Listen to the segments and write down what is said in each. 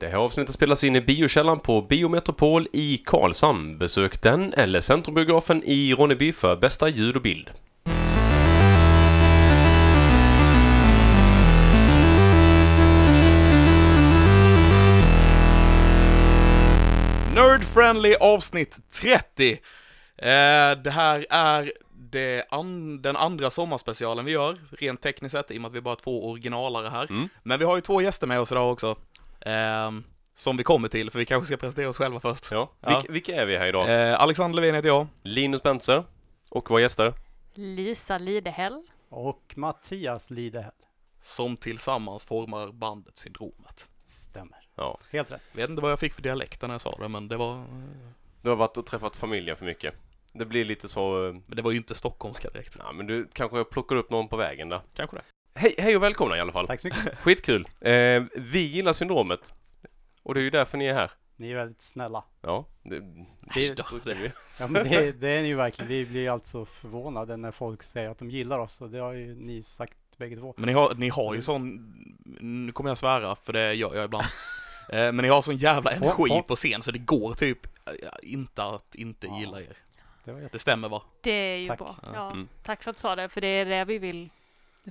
Det här avsnittet spelas in i biokällan på Biometropol i Karlshamn. Besök den eller Centrumbiografen i Ronneby för bästa ljud och bild. Nerd Friendly avsnitt 30. Eh, det här är det an den andra sommarspecialen vi gör, rent tekniskt sett, i och med att vi bara har två originalare här. Mm. Men vi har ju två gäster med oss idag också. Ehm, som vi kommer till, för vi kanske ska presentera oss själva först. Ja. Ja. Vilka, vilka är vi här idag? Eh, Alexander Levin heter jag. Linus Bentzer och våra gäster. Lisa Lidehäll. Och Mattias Lidehäll. Som tillsammans formar bandet Syndromet. Stämmer. Ja. Helt rätt. Vet inte vad jag fick för dialekt när jag sa det, men det var... Du har varit och träffat familjen för mycket. Det blir lite så... eh, Men det var ju inte stockholmska direkt. Ja, men du kanske plockar upp någon på vägen där. Kanske det. Hej, hej och välkomna i alla fall. Tack så mycket. Skitkul. Eh, vi gillar syndromet. Och det är ju därför ni är här. Ni är väldigt snälla. Ja, det, Äsch då. det är vi. Ja, men det, det är ni ju verkligen. Vi blir alltså förvånade när folk säger att de gillar oss. Och det har ju ni sagt bägge två. Men ni har, ni har ju sån, nu kommer jag svära, för det gör jag ibland. Eh, Men ni har sån jävla energi på scen så det går typ eh, inte att inte Ja. gilla er. Det var jätte... Det stämmer va? Det är ju Tack. bra. Ja. Ja, Mm. Tack för att du sa det, för det är det vi vill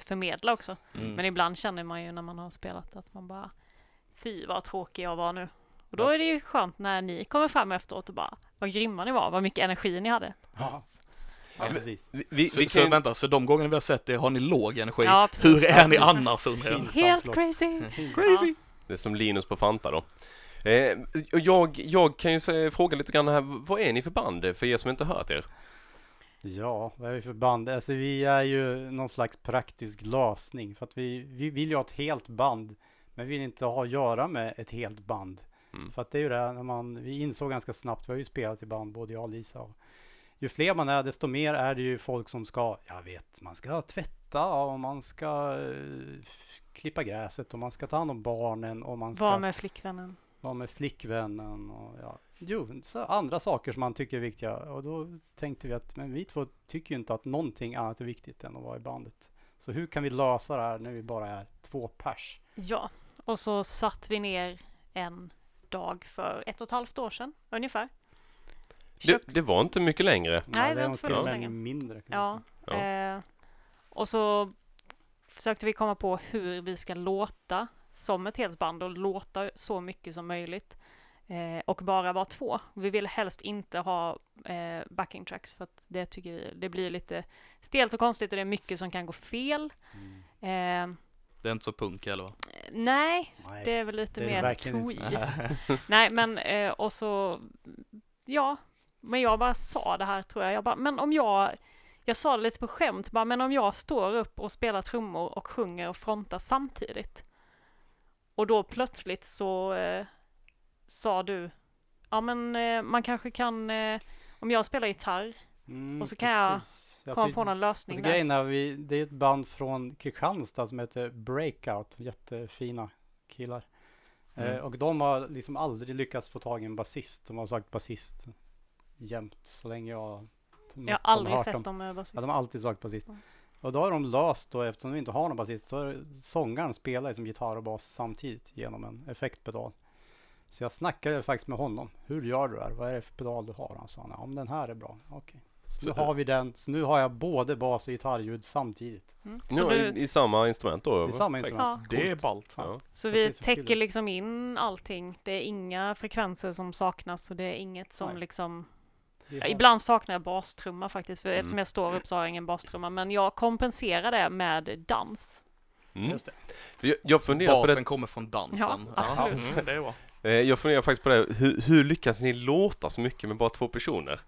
förmedla också. Mm. Men ibland känner man ju när man har spelat att man bara Fy vad tråkig jag var nu. Och då är det ju skönt när ni kommer fram efteråt och bara Vad grymma ni var, vad mycket energi ni hade. Ja, ja precis. Vi, vi, så, vi så kan, vänta, så de gångerna vi har sett er har ni låg energi? Ja. Hur är ni annars undrar jag? Helt crazy! Crazy! det är som Linus på Fanta då. Eh, och jag, jag kan ju säga, fråga lite grann här, vad är ni för band för er som inte hört er? Ja, vad är vi för band? Alltså vi är ju någon slags praktisk lösning. För att vi, vi vill ju ha ett helt band. Men vi vill inte ha att göra med ett helt band. Mm. För att det är ju det, när man, vi insåg ganska snabbt, vi har ju spelat i band både jag och Lisa. Och ju fler man är, desto mer är det ju folk som ska, jag vet, man ska tvätta och man ska eh, klippa gräset och man ska ta hand om barnen och man ska Var med flickvännen. vara med flickvännen och ja, jo, så andra saker som man tycker är viktiga. Och då tänkte vi att, men vi två tycker ju inte att någonting annat är viktigt än att vara i bandet. Så hur kan vi lösa det här när vi bara är två pers? Ja, och så satt vi ner en dag för ett och ett halvt år sedan ungefär. Det, det var inte mycket längre. Nej, det var inte till och så med länge. mindre. Ja, Ja. Eh, och så försökte vi komma på hur vi ska låta som ett helt band och låta så mycket som möjligt. Eh, och bara vara två. Vi vill helst inte ha eh, backing tracks för att det tycker vi, det blir lite stelt och konstigt och det är mycket som kan gå fel. Mm. Eh, Det är inte så punk eller va? nej, Nej, det är väl lite är mer twee. Nej, men eh, och så, ja, men jag bara sa det här tror jag. Jag bara, men om jag, jag sa det lite på skämt, bara, men om jag står upp och spelar trummor och sjunger och frontar samtidigt. Och då plötsligt så eh, sa du, ja men eh, man kanske kan, eh, om jag spelar gitarr, Mm, Och så kan jag precis. komma Alltså, på någon lösning Alltså där. grejen är, vi, det är ett band från Kristianstad som heter Breakout. Jättefina killar. Mm. Eh, och de har liksom aldrig lyckats få tag i en basist. De har sagt basist jämt så länge jag Jag har aldrig hört sett dem. dem med basist. Ja, de har alltid sagt basist. Mm. Och då har de löst då, eftersom de inte har någon basist, så är sångaren spelar som gitarr och bas samtidigt genom en effektpedal. Så jag snackade faktiskt med honom. Hur gör du det här? Vad är det för pedal du har? Han sa, ja men den här är bra. Okej. Så nu Så- har vi den. Så nu har jag både bas och gitarrljud samtidigt. Mm. Så, Ja, du, i, I samma instrument då? Det är samma instrument. Det är ballt. Ja. så så vi täcker liksom in allting. Det är inga frekvenser som saknas och det är inget som Nej. liksom Ja, ibland saknar jag bastrumma faktiskt, för Mm. eftersom jag står upp så har jag ingen bastrumma, men jag kompenserar det med dans. Mm. Just det. För Jag, jag funderar på Basen det, kommer från dansen. Ja, absolut. Mm, det är bra. Eh, jag funderar faktiskt på det, hur, hur lyckas ni låta så mycket med bara två personer?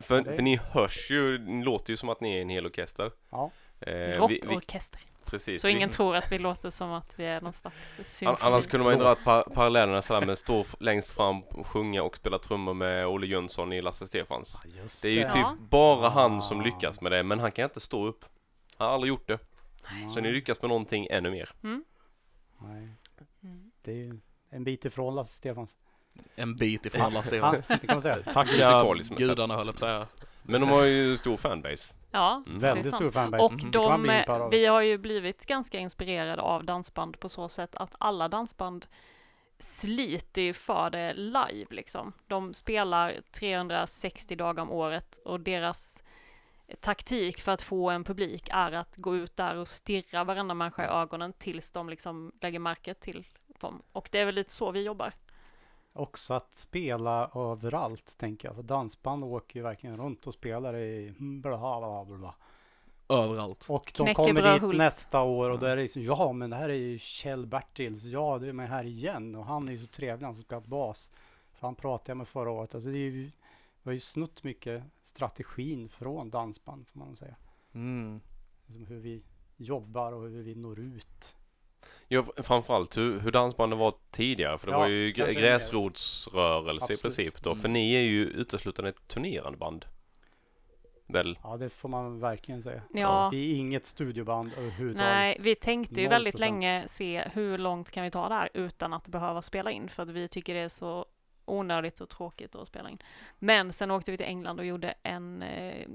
För, Ja, det- för ni hörs ju, ni låter ju som att ni är en hel orkester. Ja. Eh, vi, vi, Rockorkester. precis. Så vi, ingen tror att vi låter som att vi är någon slags symfoni. Annars kunde man ju dra par parallellerna sådär med stå längst fram och sjunga och spela trummor med Olle Jönsson i Lasse Stefans. Ja, just Det är ju Ja. typ bara han som Ah. lyckas med det, men han kan inte stå upp. Han har aldrig gjort det. Så ni lyckas med någonting ännu mer. Mm. Nej, Mm. det är ju en bit ifrån Lasse Stefans. En bit ifrån alla Stefan. Ja, det kan man säga. Tacka men gudarna höll jag på att säga. Men de har ju stor fanbase. Ja, Mm. Väldigt stor fanbase. Och de, av. vi har ju blivit ganska inspirerade av dansband på så sätt att alla dansband sliter ju för det live liksom. De spelar 360 dagar om året och deras taktik för att få en publik är att gå ut där och stirra varenda människa i ögonen tills de liksom lägger märke till dem. Och det är väl lite så vi jobbar. Också att spela överallt tänker jag. För dansband åker ju verkligen runt och spelar i bla bla bla. Överallt. Och de Knäckebröd kommer dit Hult. nästa år och då är det liksom, ja men det här är ju Kjell Bertils, ja det är med här igen och han är ju så trevlig han som spelat bas. För han pratade jag med förra året, alltså det är ju, vi har ju snott mycket strategin från dansband får man nog säga. Mm. Liksom hur vi jobbar och hur vi når ut. Ja, framförallt hur, hur dansbanden var tidigare. För det Ja, var ju gräsrotsrörelse i princip då. För Mm. ni är ju uteslutande ett turnerande band. Väl? Ja det får man verkligen säga. Ja, Vi är inget studioband överhuvudtaget. nej, vi tänkte ju Noll väldigt procent. länge se hur långt kan vi ta det här utan att behöva spela in för att vi tycker det är så onödigt och tråkigt att spela in. Men sen åkte vi till England och gjorde en eh,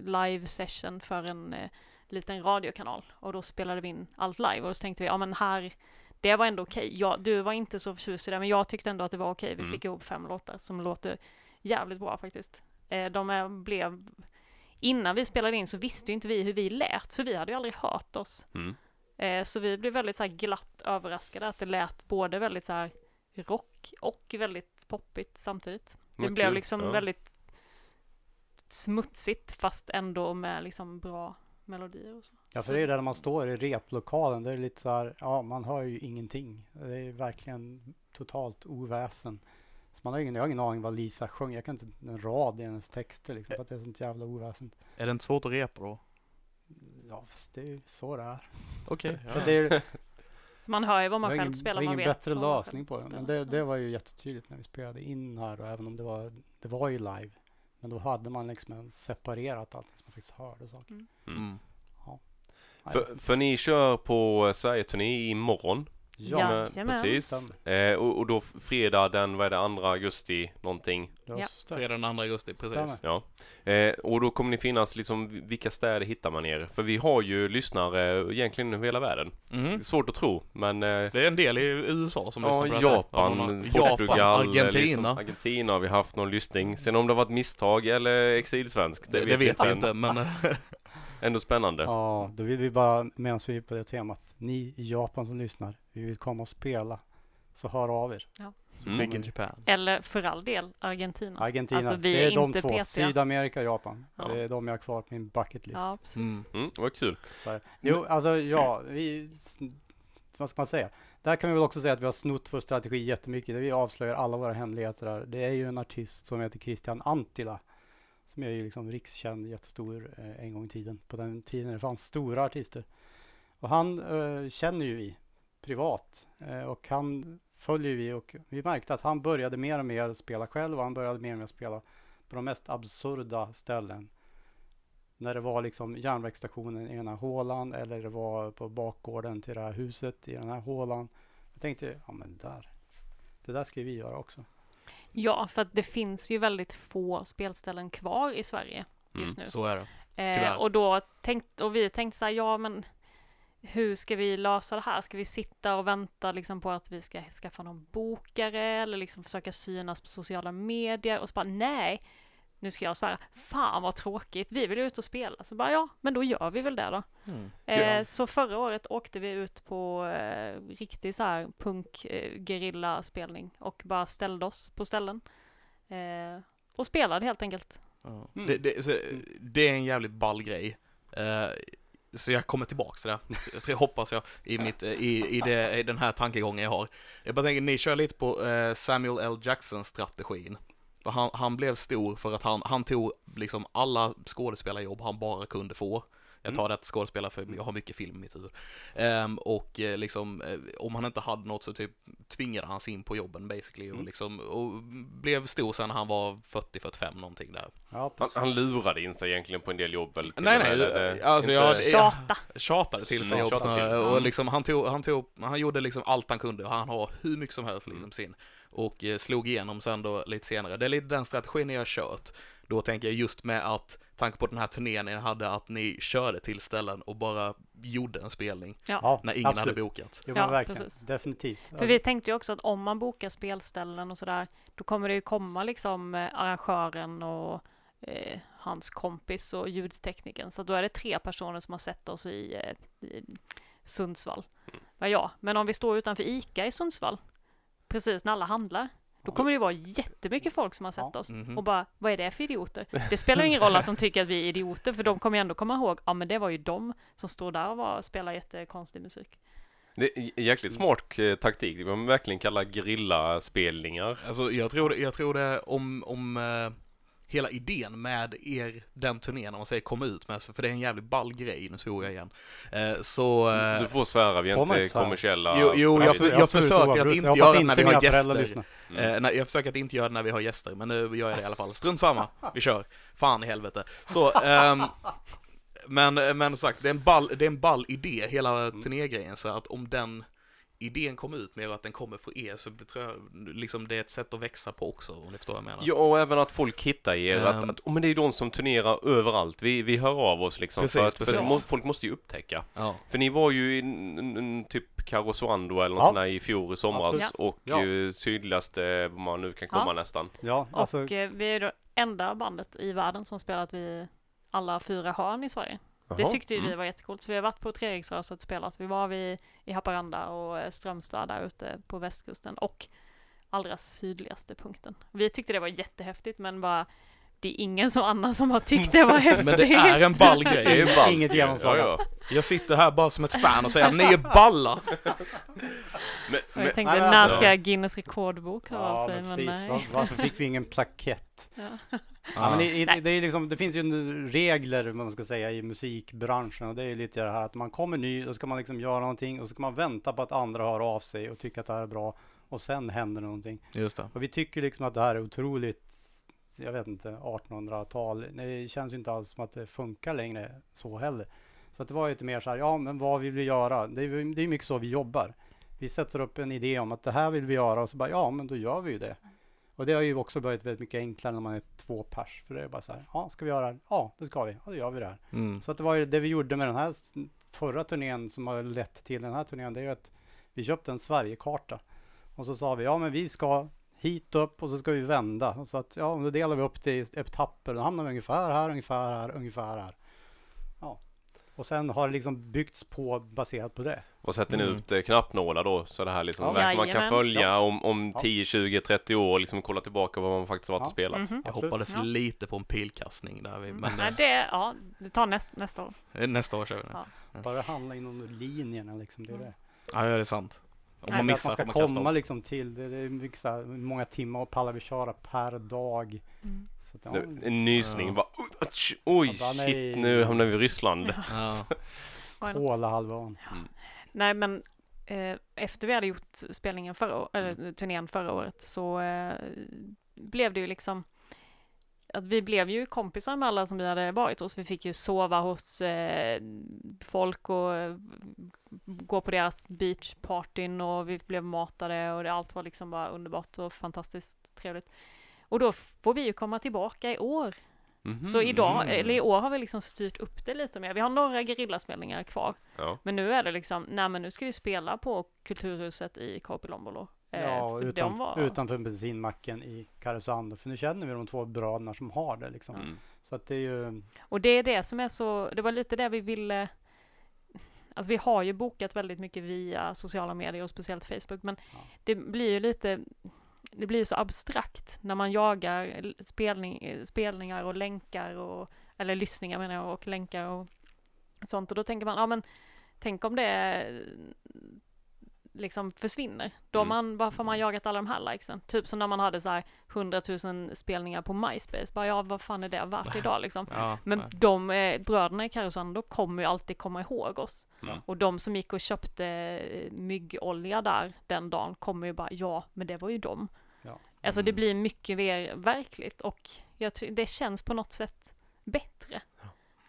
live session för en eh, liten radiokanal och då spelade vi in allt live och så tänkte vi, ja men här, det var ändå okej. Ja, du var inte så förtjust i det, men jag tyckte ändå att det var okej. Vi Mm. fick ihop fem låtar som låter jävligt bra faktiskt. Eh, de är, blev, innan vi spelade in så visste ju inte vi hur vi lät, för vi hade ju aldrig hört oss. Mm. Eh, så vi blev väldigt så här glatt överraskade att det lät både väldigt så här rock och väldigt poppigt samtidigt. Det Vad blev liksom Ja. väldigt smutsigt fast ändå med liksom bra melodier och så. Ja, för det är där man står i replokalen. Det är lite så här, ja, man hör ju ingenting. Det är verkligen totalt oväsen. Så man har ingen, jag har ingen aning vad Lisa sjöng. Jag kan inte en rad i hennes texter liksom, för att det är sånt jävla oväsen. Är det inte svårt att repa då? Ja, fast det är ju så det är. Okej. Så det är, Så man hör ju vad man det själv ingen, spelar, det var man ingen bättre lösning på det. Men det, det var ju jättetydligt när vi spelade in här och även om det var, det var ju live. Men då hade man liksom en separerat allting så man faktiskt hörde saker. Mm. Mm. Nej, För, för ni kör på Sverige-turné imorgon. Ja, men precis. Eh, och, och då fredag den, vad är det, 2 augusti någonting. Det. Fredag den 2 augusti, precis. Stämmer. Ja. Eh, och då kommer ni finnas liksom, vilka städer hittar man er? För vi har ju lyssnare egentligen över hela världen. Det Mm. är svårt att tro, men eh, Det är en del i USA som Ja, lyssnar på detta. Japan, Ja, någon- Portugal, Japan, Liksom, Argentina. Argentina har vi haft någon lyssning. Sen om det har varit misstag eller exilsvensk, Det, det vet vi inte, men eh, Ändå spännande. Ja, då vill vi bara, medan vi är på det temat, ni i Japan som lyssnar, vi vill komma och spela. Så hör av er. Ja. Så Mm. Big in. Japan. Eller för all del Argentina. Argentina, Alltså, vi det är, är de inte två. petiga. Sydamerika, Japan. Ja. Det är de jag har kvar på min bucket list. Ja, precis. Mm. Mm, vad kul. Så. Jo, alltså ja, vi, vad ska man säga? Där kan vi väl också säga att vi har snott vår strategi jättemycket. Där vi avslöjar alla våra hemligheter där. Det är ju en artist som heter Christian Antila. Som är ju liksom rikskänd, jättestor eh, en gång i tiden. På den tiden det fanns stora artister. Och han eh, känner ju vi privat. Eh, och han följer vi och vi märkte att han började mer och mer spela själv och han började mer och mer spela på de mest absurda ställen. När det var liksom järnvägsstationen i den här hålan eller det var på bakgården till det här huset i den här hålan. Jag tänkte, ja men där. Det där ska vi göra också. Ja, för att det finns ju väldigt få spelställen kvar i Sverige just nu. Så är det. Eh, och då tänkte, och vi tänkte så här, ja men hur ska vi lösa det här? Ska vi sitta och vänta liksom på att vi ska skaffa någon bokare eller liksom försöka synas på sociala medier och så bara nej, nu ska jag svära, fan vad tråkigt, vi vill ut och spela. Så bara ja, men då gör vi väl det då. Mm. Eh, Ja. Så förra året åkte vi ut på eh, riktig så här punk eh, spelning och bara ställde oss på ställen. Eh, och spelade helt enkelt. Ja. Mm. Det, det, så, det är en jävligt ball grej. Eh, så jag kommer tillbaks till det, jag tror, hoppas jag, i, mitt, eh, i, i, det, i den här tankegången jag har. Jag bara tänker, ni kör lite på eh, Samuel L. Jackson-strategin. För han, han blev stor för att han, han tog liksom alla skådespelarjobb han bara kunde få. Jag tar det till skådespelare för jag har mycket film i mitt huvud. Ehm, och eh, liksom, eh, om han inte hade något så typ tvingade han sig in på jobben basically och Mm. liksom, och blev stor sen när han var 40-45 någonting där. Ja, Han, han lurade in sig egentligen på en del jobb eller till Nej, och nej, eller- alltså inte- jag- Tjata! tjatade till sig Mm, jobb och Mm. liksom han tog, han tog, han gjorde liksom allt han kunde och han har hur mycket som helst liksom sin och eh, slog igenom sen då lite senare. Det är lite den strategin jag har kört. Då tänker jag just med att, tanke på den här turnén ni hade, att ni körde till ställen och bara gjorde en spelning Ja, när ingen absolut. hade bokat. Jo, Ja, verkligen. precis. Definitivt. Alltså, För vi tänkte ju också att om man bokar spelställen och sådär, då kommer det ju komma liksom eh, arrangören och eh, hans kompis och ljudteknikern. Så då är det tre personer som har sett oss i, eh, i Sundsvall. Ja, ja, men om vi står utanför ICA i Sundsvall, precis när alla handlar, då kommer det vara jättemycket folk som har sett Ja. oss. Mhm. Och bara, vad är det för idioter? Det spelar ingen roll att de tycker att vi är idioter, för de kommer ju ändå komma ihåg, ja men det var ju de som står där och var, spelar jättekonstig musik. Det är jäkligt smart eh, taktik. Det kan man verkligen kalla grillaspelningar. Alltså jag tror det, jag tror det om, om eh, hela idén med er, den turnén, om man säger komma ut med, så- för det är en jävligt ball grej, nu svor jag igen. Eh, så... eh, Du får svära, vi är inte kommersiella. Jo, jo, jag, jag svor försöker att inte jag göra det när vi har gäster. lyssnar. Mm. Eh, nej, jag försöker att inte göra det när vi har gäster, men nu gör jag det i alla fall. Strunt samma, vi kör. Fan i helvete. Så, ehm, men, men sagt, det är en ball, det är en ball idé, hela turnégrejen, så att om den idén kommer ut mer och att den kommer för er så tror jag liksom det är ett sätt att växa på också, om ni förstår vad jag menar. Ja, och även att folk hittar er. att, Ehm. att, oh, men det är de som turnerar överallt. Vi, vi hör av oss liksom. Precis, för att, för precis. folk måste ju upptäcka. Ja. För ni var ju i en, en, typ Karosuando eller något Ja. sånt där i fjol i somras. Absolut. Och Ja. eh, sydligaste man nu kan komma Ja. nästan. Ja, alltså, och eh, vi är det enda bandet i världen som spelat vid alla fyra hörn i Sverige. Det Jaha. tyckte ju vi Mm. var jättecoolt. Så vi har varit på Treriksröset och spelat. Vi var vid, i Haparanda och eh, Strömstad där ute på västkusten och allra sydligaste punkten. Vi tyckte det var jättehäftigt men bara det är ingen som annan som har tyckt det var häftigt. Men det är en ball Det grej. är ballt. Inget genomslag Ja, ja. Jag sitter här bara som ett fan och säger ni är balla! Men, men, jag tänkte, Nej, men när alltså- ska Guinness rekordbok höra av ja, sig? men Men precis. nej. Var, varför fick vi ingen plakett? Ja. Ja, men i, i, Nej. det, är liksom, det finns ju regler, man ska säga, i musikbranschen och det är lite det här att man kommer ny, då ska man liksom göra någonting och så ska man vänta på att andra hör av sig och tycker att det här är bra och sen händer någonting. Just det. Och vi tycker liksom att det här är otroligt, jag vet inte, 1800-tal. Det känns ju inte alls som att det funkar längre så heller. Så att det var ju lite mer så här, ja men vad vill vi göra? Det är det är mycket så vi jobbar. Vi sätter upp en idé om att det här vill vi göra och så bara, ja men då gör vi ju det. Och det har ju också blivit väldigt mycket enklare när man är två pers. För det är bara så här, ja ska vi göra det? Ja det ska vi, ja då gör vi det här. Mm. Så att det var ju det vi gjorde med den här förra turnén som har lett till den här turnén. Det är ju att vi köpte en Sverigekarta. Och så sa vi, ja men vi ska hit upp och så ska vi vända. Så att, ja då delar vi upp det i etapper. Då hamnar vi ungefär här, ungefär här, ungefär här. Ja. Och sen har det liksom byggts på baserat på det. och sätter ni Mm. ut eh, knappnålar då? Så det här liksom Ja. man kan följa om, om Ja. 10, 20, 30 år och liksom kolla tillbaka vad man faktiskt har varit Ja. och spelat. Mhm. Jag Absolut. hoppades Ja. lite på en pilkastning där, vi, men Nej, det, ja, det tar näst, nästa år. eh, nästa år kör vi det. Ja. Bara handla inom linjerna liksom. Det är det. Ja, ja, det är sant. Om man missar att man ska man komma om. liksom till det. Det är mycket så här, många timmar och pallar vi köra per dag. Mm. Så att, ja, Det- En nysning Ja. bara, oj, bara, shit nu hamnar vi i Ryssland. Ja. Kolahalvön. Nej, men eh, efter vi hade gjort spelningen förra eller turnén förra året så eh, blev det ju liksom att vi blev ju kompisar med alla som vi hade varit hos. Vi fick ju sova hos eh, folk och eh, gå på deras beachpartyn och vi blev matade och det, allt var liksom bara underbart och fantastiskt trevligt. Och då får vi ju komma tillbaka i år. Mhm. Så idag, Mm. eller i år har vi liksom styrt upp det lite mer. Vi har några gerillaspelningar kvar. Ja. Men nu är det liksom, nej men nu ska vi spela på Kulturhuset i Korpilombolo. Eh, Ja, utan, var- utanför bensinmacken i Karesuando. För nu känner vi de två bröderna som har det liksom. Mm. Så att det är ju, Och det är det som är så, det var lite det vi ville Alltså vi har ju bokat väldigt mycket via sociala medier och speciellt Facebook men Ja. det blir ju lite det blir ju så abstrakt när man jagar spelning, spelningar och länkar och eller lyssningar menar jag och länkar och sånt och då tänker man ja men tänk om det liksom försvinner. Då Mm. man, varför har man jagat alla de här likesen? Typ som när man hade så här 100 000 spelningar på MySpace. Bara ja, vad fan är det värt idag liksom? Ja, Men nej. de eh, bröderna i Karesuando kommer ju alltid komma ihåg oss. Mm. Och de som gick och köpte eh, myggolja där den dagen kommer ju bara, ja, men det var ju dem. Ja. Alltså det Mm. blir mycket mer verkligt och jag det känns på något sätt bättre.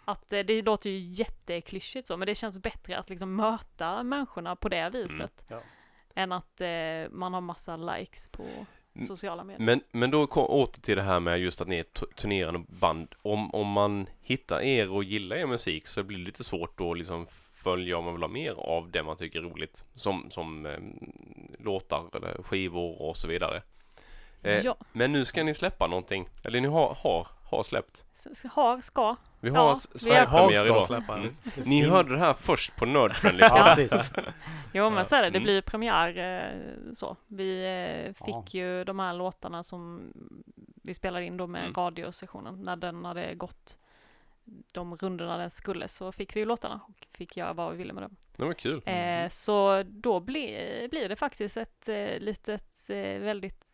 Att eh, det låter ju jätteklyschigt så, men det känns bättre att liksom möta människorna på det viset. Ja. Än att eh, man har massa likes på... Mm. sociala medier. Men, men då kom, åter till det här med just att ni är turnerande band. Om, om man hittar er och gillar er musik så blir det lite svårt då liksom följa om man vill ha mer av det man tycker är roligt. Som, som eh, låtar eller skivor och så vidare. Eh, Ja, Men nu ska ni släppa någonting. Eller ni har, har, har släppt. s- har, ska. Vi Ja, har har- Sverigepremiär idag. släppa en. Mm. Ni hörde det här först på Nerdfriendly. Ja, precis. Jo men så är det, det Mm. blir premiär eh, så. Vi eh, fick Ja. ju de här låtarna som vi spelade in då med Mm. radiosessionen. När den hade gått de rundorna den skulle så fick vi ju låtarna och fick göra vad vi ville med dem. Det var kul. Eh, så då blir, blir det faktiskt ett eh, litet eh, väldigt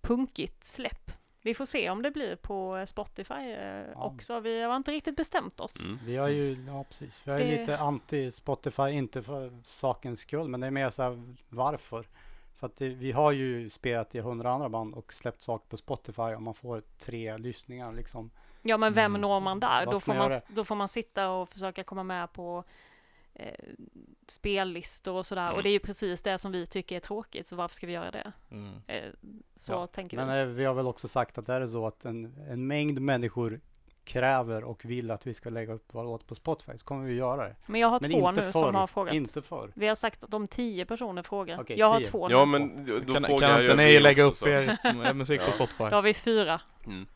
punkigt släpp. Vi får se om det blir på Spotify eh, Ja. också. Vi har inte riktigt bestämt oss. Mm. Vi har ju, ja precis, vi har Det- lite anti Spotify, inte för sakens skull, men det är mer så här varför. För att det, vi har ju spelat i hundra andra band och släppt saker på Spotify och man får tre lyssningar liksom. Ja men vem Mm. når man där? Då får man då får man sitta och försöka komma med på eh, spellistor och sådär. Mm. Och det är ju precis det som vi tycker är tråkigt, så varför ska vi göra det? Mm. Eh, så Ja, tänker Men vi. eh, vi har väl också sagt att det är så att en, en mängd människor kräver och vill att vi ska lägga upp våra låtar på Spotify så kommer vi göra det. Men jag har Men två nu förr. som har frågat. Inte förr. Vi har sagt att om tio personer frågar. Okej, jag har tio. två Ja nu. men då, Kan, frågar kan inte ni lägga upp så. er musik på. Spotify? Då har vi fyra. Mm.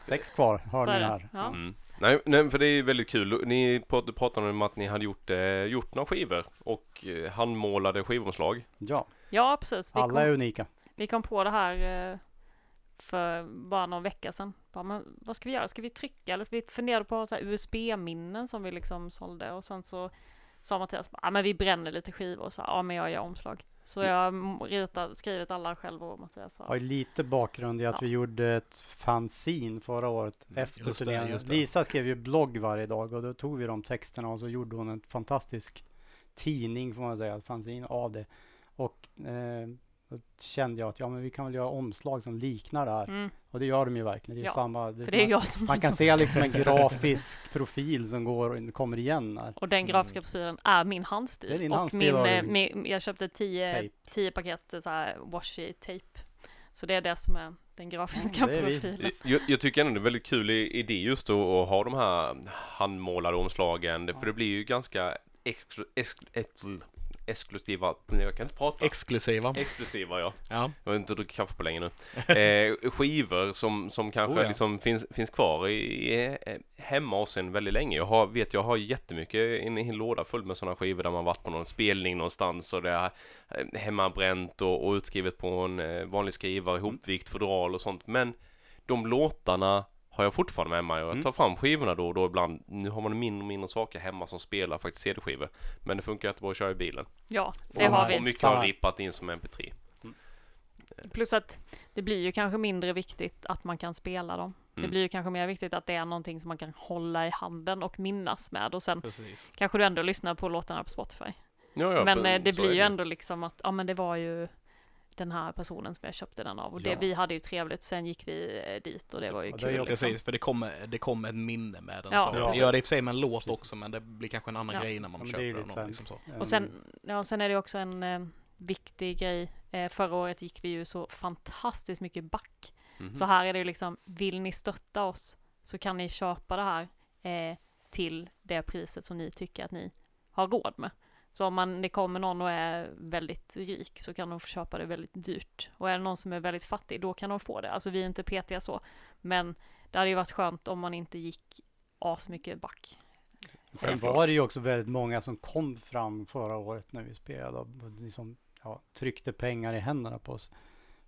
Sex kvar har ni här. Ja. Mm. Nej, nej, för det är väldigt kul. Ni prat- pratade om att ni hade gjort, eh, gjort några skivor och eh, handmålade skivomslag. Ja, Ja, precis. Vi alla är kom, unika. vi kom på det här eh, för bara någon vecka sedan. Bara, men vad ska vi göra? Ska vi trycka? Eller vi funderade på så här USB-minnen som vi liksom sålde och sen så sa Mattias, ja men vi bränner lite skivor och så, ja men jag gör omslag. Så jag ritat, skrivit alla själv och Mattias har ju lite bakgrund i att Ja. vi gjorde ett fanzine förra året Mm, efter just det, turneringen. just det. Lisa skrev ju blogg varje dag och då tog vi de texterna och så gjorde hon en fantastisk tidning får man säga, fanzine av det. Och eh, då kände jag att ja men vi kan väl göra omslag som liknar det här. mm, Och det gör de ju verkligen. Det är Ja, samma. för det är jag som Man kan se liksom en grafisk profil som går och kommer igen där. Och den grafiska Mm. profilen är min handstil. Det är din och handstil min, och eh, min, jag köpte tio, tio paket eh, så här washi tape. Så det är det som är den grafiska Ja, det vi. profilen. Jag, jag tycker ändå det är en väldigt kul idé just då att ha de här handmålade omslagen. För det blir ju ganska exklu, exklu, exklu, exklusiva, jag kan inte prata. Exklusiva. Exklusiva ja. Ja. Jag har inte druckit kaffe på länge nu. Eh, skivor som, som kanske Oh, ja. liksom finns, finns kvar i, i, eh, hemma hos en väldigt länge. Jag har, vet jag har jättemycket, en hel låda full med sådana skivor där man varit på någon spelning någonstans och det är eh, hemmabränt och, och utskrivet på en eh, vanlig skrivare, ihopvikt fodral och sånt. Men de låtarna har jag fortfarande med mig och jag Mm. tar fram skivorna då och då ibland. Nu har man mindre och mindre saker hemma som spelar faktiskt CD-skivor. Men det funkar jättebra att köra i bilen. Ja, det Samma har Och vi. mycket Samma. har rippat in som MP3. Plus att det blir ju kanske mindre viktigt att man kan spela dem. Det Mm. blir ju kanske mer viktigt att det är någonting som man kan hålla i handen och minnas med och sen Precis. kanske du ändå lyssnar på låtarna på Spotify. Ja, ja, men eh, det blir ju ändå liksom att, ja men det var ju den här personen som jag köpte den av och det, Ja. vi hade ju trevligt, sen gick vi eh, dit och det var ju Ja, kul. Liksom. Precis, för det kommer, det kommer ett minne med den. Ja, så. Ja. Det gör det i och för sig med en låt Precis. också, men det blir kanske en annan Ja. grej när man köper den. så och Liksom så. Och sen, ja, sen är det också en eh, viktig grej. Eh, förra året gick vi ju så fantastiskt mycket back. Mhm. Så här är det ju liksom, vill ni stötta oss så kan ni köpa det här eh, till det priset som ni tycker att ni har råd med. Så om man, det kommer någon och är väldigt rik så kan de få köpa det väldigt dyrt. Och är det någon som är väldigt fattig, då kan de få det. Alltså vi är inte petiga så. Men det hade ju varit skönt om man inte gick asmycket back. Sen var det ju också väldigt många som kom fram förra året när vi spelade och liksom, ja, tryckte pengar i händerna på oss.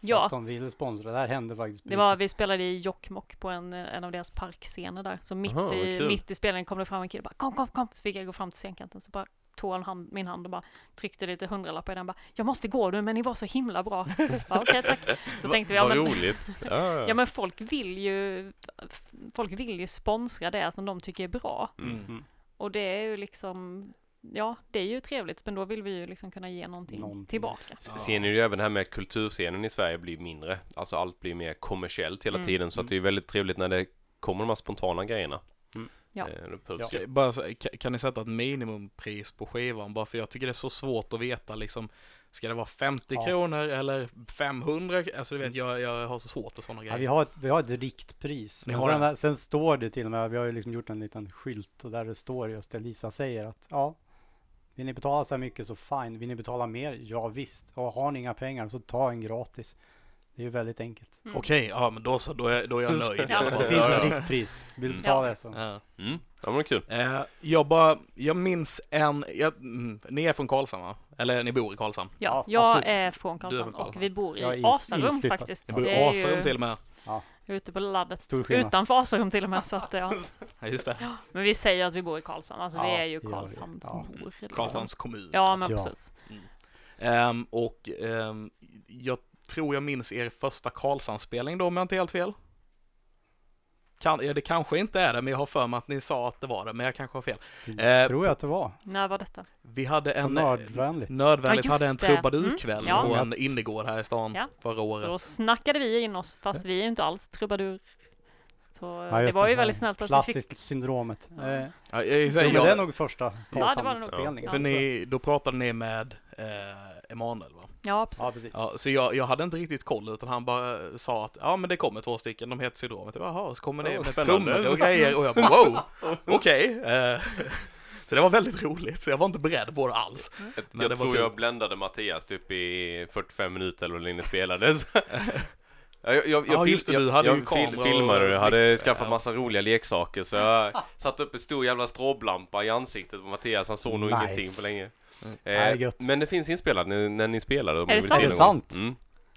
Ja, Att de ville sponsra. Det här hände faktiskt. Det var, vi spelade i Jokkmokk på en, en av deras parkscener där. Så mitt, Aha, i, mitt i spelningen kom det fram en kille bara kom, kom, kom. Så fick jag gå fram till scenkanten. Så bara tog han hand, min hand och bara tryckte lite hundralappar i den. Bara, jag måste gå nu men ni var så himla bra. Okej tack. Så Va- tänkte vi, ja men, roligt. Ja, men folk vill ju Folk vill ju sponsra det som de tycker är bra. Mm. Mm. Och det är ju liksom Ja, det är ju trevligt men då vill vi ju liksom kunna ge någonting, Någonting. tillbaka. S- Sen är det ju även det här med kulturscenen i Sverige blir mindre. Alltså allt blir mer kommersiellt hela Mm. tiden. Så att det är väldigt trevligt när det kommer de här spontana grejerna. Ja. Eh, puls Ska- ju. Bara kan ni sätta ett minimumpris på skivan? Bara för jag tycker det är så svårt att veta liksom Ska det vara 50 Ja. kronor eller 500? Alltså du vet, jag, jag har så svårt för sådana Ja, grejer. vi, har ett, vi har ett riktpris. Ni Men har sen, sen står det till och med, vi har ju liksom gjort en liten skylt och där det står just det Lisa säger att ja, vill ni betala så här mycket så fine. Vill ni betala mer? Ja visst. Och har ni inga pengar så ta en gratis. Det är ju väldigt enkelt. Mm. Okej, ja men då så, då är, då är jag nöjd. Ja. Det finns ett riktpris. Vill du Mm. betala det så. Ja. Mm. Ja men det kul. Eh, jag bara, jag minns en, jag, mm, ni är från Karlshamn va? Eller ni bor i Karlshamn? Ja, Ja, jag absolut. är från Du är Karlshamn från Karlshamn. och vi bor Jag i Asarum inflyttad. faktiskt. Ni bor Det i är Asarum ju till och med? ute på Stor skillnad. utanför Asarum till och med. Så att, ja. Ja, just det. Men vi säger att vi bor i Karlshamn, alltså vi Ja, är ju det gör vi. Karlshamnsbor. Ja. liksom. Karlshamns kommun. Ja, men Ja. precis. Ehm, och ehm, jag tror jag minns er första Karlshamnsspelning då om jag inte är helt fel. Kan, ja, det kanske inte är det, men jag har för mig att ni sa att det var det, men jag kanske har fel. Det Eh, tror jag att det var. När var detta? Vi hade Så en... nördvänligt. Nödvändigt Ja, hade en det. trubadurkväll Mm, ja. på en innergård här i stan Ja. förra Så året. då snackade vi in oss, fast vi är ju inte alls trubadur. Så Ja, det just var ju väldigt snällt att vi Klassiskt fick... syndromet. Ja. Eh, Ja, jag, jo, jag, men det är jag, nog första det var det nog. Karlshamnsspelningen. för ni, då pratade ni med eh, Emanuel? Ja, precis. Ja, precis. Ja, så jag, jag hade inte riktigt koll utan han bara sa att ja men det kommer två stycken, de heter Syndromet. Jag bara, Jaha, så kommer det Ja, med trummor och grejer och jag bara wow, okej. Eh, så det var väldigt roligt, så jag var inte beredd på det alls. Mm. Jag, det tror jag bländade Mattias typ i 45 minuter eller vad Linne spelade. Så- Jag, jag, jag, Ja, fil- just det, jag, du hade jag ju och filmade och jag hade blick. skaffat Ja. massa roliga leksaker så jag satte upp en stor jävla stråblampa i ansiktet på Mattias, han såg nog Nice. ingenting på länge. Mm. Eh, men det finns inspelat när, när ni spelade om Är det sant? Är det sant? Mm.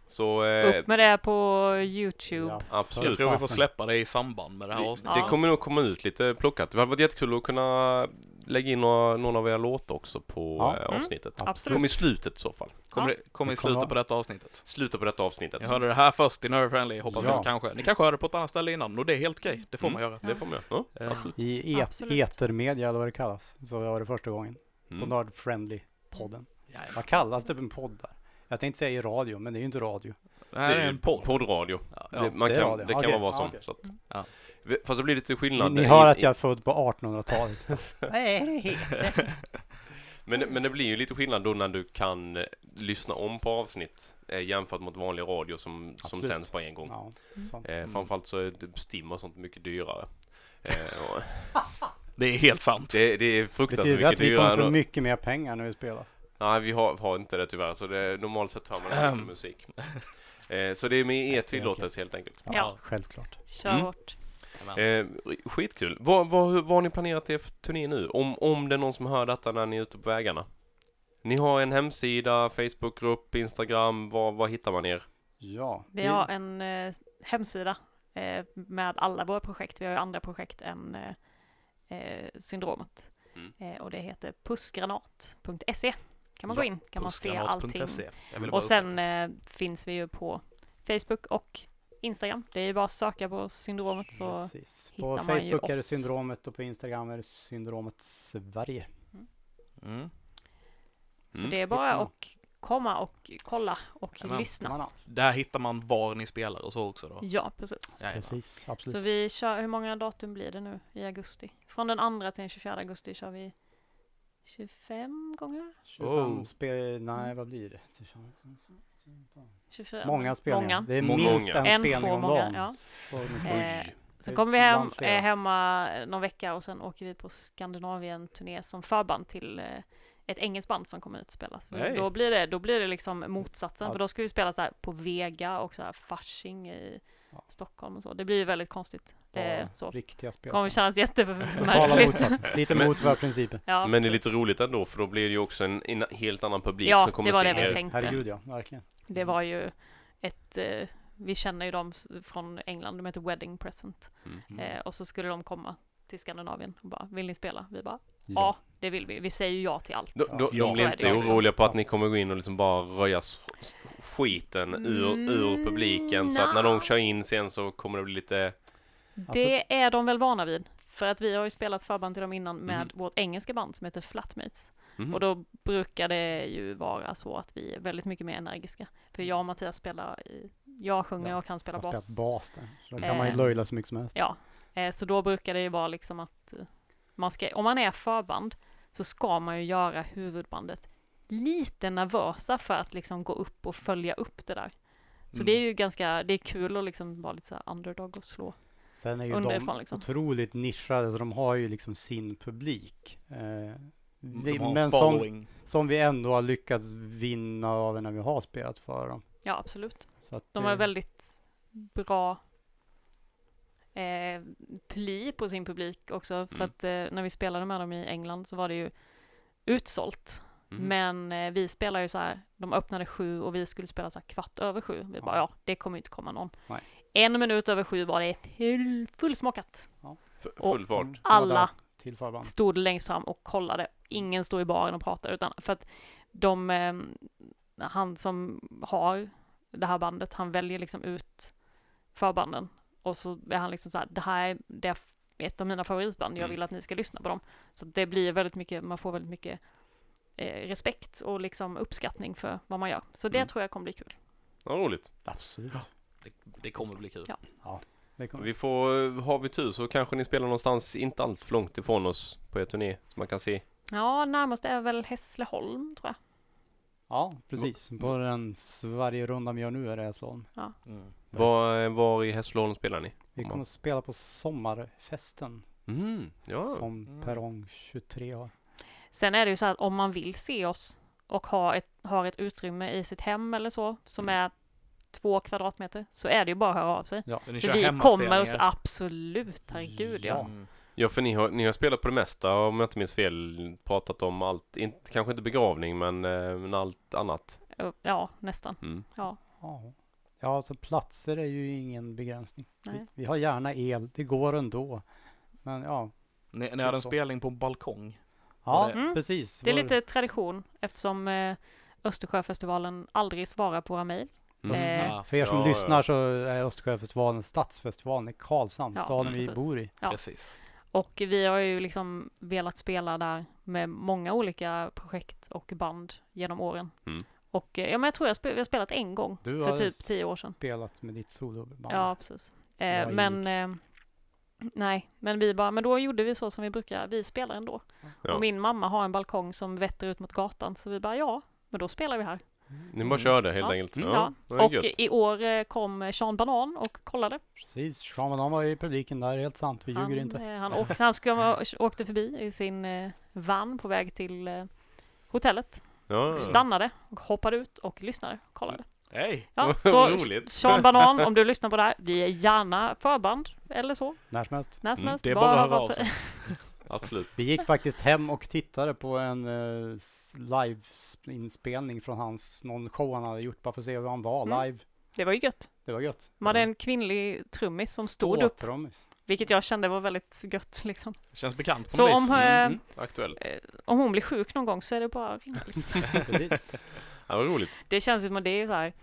Så eh, Upp med det på Youtube. Ja. Jag absolut. tror vi får släppa det i samband med det här avsnittet. det Ja. kommer nog komma ut lite plockat. Det hade varit jättekul att kunna lägga in några, någon av era låtar också på Ja. eh, Mm. avsnittet. Absolut. Kom i slutet i så fall. Kommer, Ja. kommer i slutet på detta avsnittet. Slutet på detta avsnittet. Jag hörde det här först i Nerd Friendly, hoppas Ja. jag kanske. Ni kanske hörde det på ett annat ställe innan, och det är helt okej. Det får Mm. man göra. Det får man göra. Ja, Eh, absolut. I et- etermedia eller vad det kallas. Så var det första gången. På Mm. Nerd Friendly podden. jajamän. Vad kallas det på en podd där? Jag tänkte säga i radio, men det är ju inte radio. Det här är en podd. Poddradio. Ja, det, ja. man det kan, radio. det kan Okej, vara vad ja, som. okej. Så att, Ja. Vi- Fast det blir lite Ni, skillnad. ni i- hör att jag är född på 1800-talet. Vad är det heter? Men, det- men det blir ju lite skillnad då när du kan eh, lyssna om på avsnitt eh, jämfört mot vanlig radio som, som sänds på en gång. Ja, sant. Eh, framförallt så är det STIM och sånt mycket dyrare. Det är helt sant. det, det är fruktansvärt Betyder det mycket att vi kommer dyrare. få än- mycket mer pengar när vi spelar? Nej, vi har, har inte det tyvärr. Så det, normalt sett hör man inte Ahem. musik. Eh, så det är med er tillåtelse helt enkelt. Ja. Självklart. Kör Mm. hårt. Eh, skitkul. Vad, vad, vad har ni planerat er för turné nu? Om, om det är någon som hör detta när ni är ute på vägarna? Ni har en hemsida, Facebookgrupp, Instagram. Var, var hittar man er? Ja. Vi har en eh, hemsida eh, med alla våra projekt. Vi har ju andra projekt än eh, eh, syndromet. Mm. Eh, och det heter pussgranat.se. Kan man gå Ja, in, kan man se allting. Bara Och sen eh, finns vi ju på Facebook och Instagram. Det är ju bara att söka på syndromet så Precis. På hittar man ju Facebook är det oss. syndromet och på Instagram är det syndromet Sverige. Mm. Så Mm. det är bara Hittar man. att komma och kolla och Jajamän. lyssna. Där hittar man var ni spelar och så också då. Ja, precis. Precis, absolut. Så vi kör, hur många datum blir det nu i augusti? Från den andra till den 24 augusti kör vi 25 gånger? 25 Oh. spel, nej vad blir det? 24, Många spelningar. Många. Det är Många. minst en, En, spelning två, om många, dagen. ja. Så får- Eh, Så kommer vi hem, är hemma någon vecka och sen åker vi på Skandinavien-turné som förband till eh, ett engelskt band som kommer ut och spela. Så Hej. då, blir det, då blir det liksom motsatsen, Ja. för då ska vi spela så här på Vega och så här Fasching i Ja. Stockholm och så. Det blir ju väldigt konstigt. Eh, Ja, så. Riktiga spel. kommer kännas jättemärkligt. Lite mot för principen. Ja, Men det är lite roligt ändå för då blir det ju också en, en helt annan publik Ja, som kommer det var se det vi tänkte. Herregud ja, verkligen. Det var ju ett, eh, vi känner ju dem från England, de heter Wedding Present. Mm. Eh, och så skulle de komma till Skandinavien och bara, vill ni spela? Vi bara, ja, det vill vi. Vi säger ju ja till allt. Då, då, Ja, de blir inte oroliga på att ni kommer gå in och liksom bara röja skiten ur, ur Mm, publiken så att när de kör in sen så kommer det bli lite Det är de väl vana vid. För att vi har ju spelat förband till dem innan med Mhm. vårt engelska band som heter Flatmates. mhm. Och då brukar det ju vara så att vi är väldigt mycket mer energiska. För jag och Mattias spelar, i, jag sjunger Ja, och han spelar bas. spelar bas där. Så då kan man ju Eh. löjla så mycket som helst. Ja, eh, så då brukar det ju vara liksom att eh, man ska, om man är förband så ska man ju göra huvudbandet lite nervösa för att liksom gå upp och följa upp det där. Så Mm. det är ju ganska, det är kul att liksom vara lite så här underdog och slå. Sen är ju de liksom. otroligt nischade, så de har ju liksom sin publik. Eh, vi, De har en men som, som vi ändå har lyckats vinna av när vi har spelat för dem. Ja, absolut. Så att, De eh, har väldigt bra eh, pli på sin publik också. För Mm. att eh, när vi spelade med dem i England så var det ju utsålt. Mm. Men eh, vi spelar ju så här, de öppnade sju och vi skulle spela så här kvart över sju. Vi bara, Ja. ja, det kommer ju inte komma någon. Nej. En minut över sju var det full, fullsmockat. Och- Full fart. var Alla stod längst fram och kollade. Ingen stod i baren och pratade utan för att de, eh, han som har det här bandet, han väljer liksom ut förbanden och så är han liksom så här, det här är, det är ett av mina favoritband, jag Mm. vill att ni ska lyssna på dem. Så det blir väldigt mycket, man får väldigt mycket eh, respekt och liksom uppskattning för vad man gör. Så det Mm. tror jag kommer bli kul. Ja, roligt. Absolut. Det, det kommer bli kul. Ja. Det kommer. Vi får, har vi tur så kanske ni spelar någonstans inte allt för långt ifrån oss på er turné så man kan se. Ja, närmast är väl Hässleholm tror jag. Ja, precis. På den Sverigerundan vi gör nu är det Hässleholm. Mm. Var, var i Hässleholm spelar ni? Vi Om kommer att spela på sommarfesten Mm, ja. som Mm. Perrong 23 har. Sen är det ju så att om man vill se oss och ha ett, har ett utrymme i sitt hem eller så, som Mm. är två kvadratmeter, så är det ju bara att höra av sig. Ni För kör vi kommer och så, absolut, herregud ja. Mm. Ja, för ni har, ni har spelat på det mesta om jag inte minns fel. Pratat om allt, inte, kanske inte begravning men, eh, men allt annat. Ja, nästan. Mm. Ja, Ja. Ja, alltså platser är ju ingen begränsning. Vi, vi har gärna el, det går ändå. Men ja, Ni, ni hade en spelning på balkong? ja det- Mm. precis. Det är Vår- lite tradition eftersom eh, Östersjöfestivalen aldrig svarar på våra mejl. Mm. Eh, Ah, För er som Ja, ja. lyssnar så är Östersjöfestivalen stadsfestivalen i Karlshamn, Ja, staden vi bor i. Ja. Precis. Och vi har ju liksom velat spela där med många olika projekt och band genom åren. Mm. Och eh, ja, men jag tror jag spe- vi har spelat en gång Du för har typ tio år sedan. spelat med ditt soloband. Ja, precis. Eh, men eh, nej, men vi bara, men då gjorde vi så som vi brukar, vi spelar ändå. Ja. Och min mamma har en balkong som vetter ut mot gatan, så vi bara ja, men då spelar vi här. Ni bara körde helt Ja. enkelt. Mm. Ja. det var Och i år eh, kom Sean Banan och kollade. Precis, Sean Banan var i publiken där, helt sant, vi Han, ljuger inte. eh, han, åkte, han ska, åkte förbi i sin eh, van på väg till hotellet. Ja. Stannade, och hoppade ut och lyssnade. Kollade. Hej! Ja, Vad så roligt. Sean Banan, om du lyssnar på det här, vi är gärna förband eller så. När som helst. När som Mm, helst. det är Bara bara sig. Absolut. Vi gick faktiskt hem och tittade på en uh, live-inspelning från hans, någon show han hade gjort bara för att se hur han var Mm. live. Det var ju gött. Det var gött. Man hade en kvinnlig trummis som stod upp, Ståtrummis. Vilket jag kände var väldigt gött liksom. Känns bekant på Så något om, vis. eh, Mm, Aktuellt. eh, om hon blir sjuk någon gång så är det bara att ringa liksom. Precis. Ja, vad roligt. Det känns som att det är så här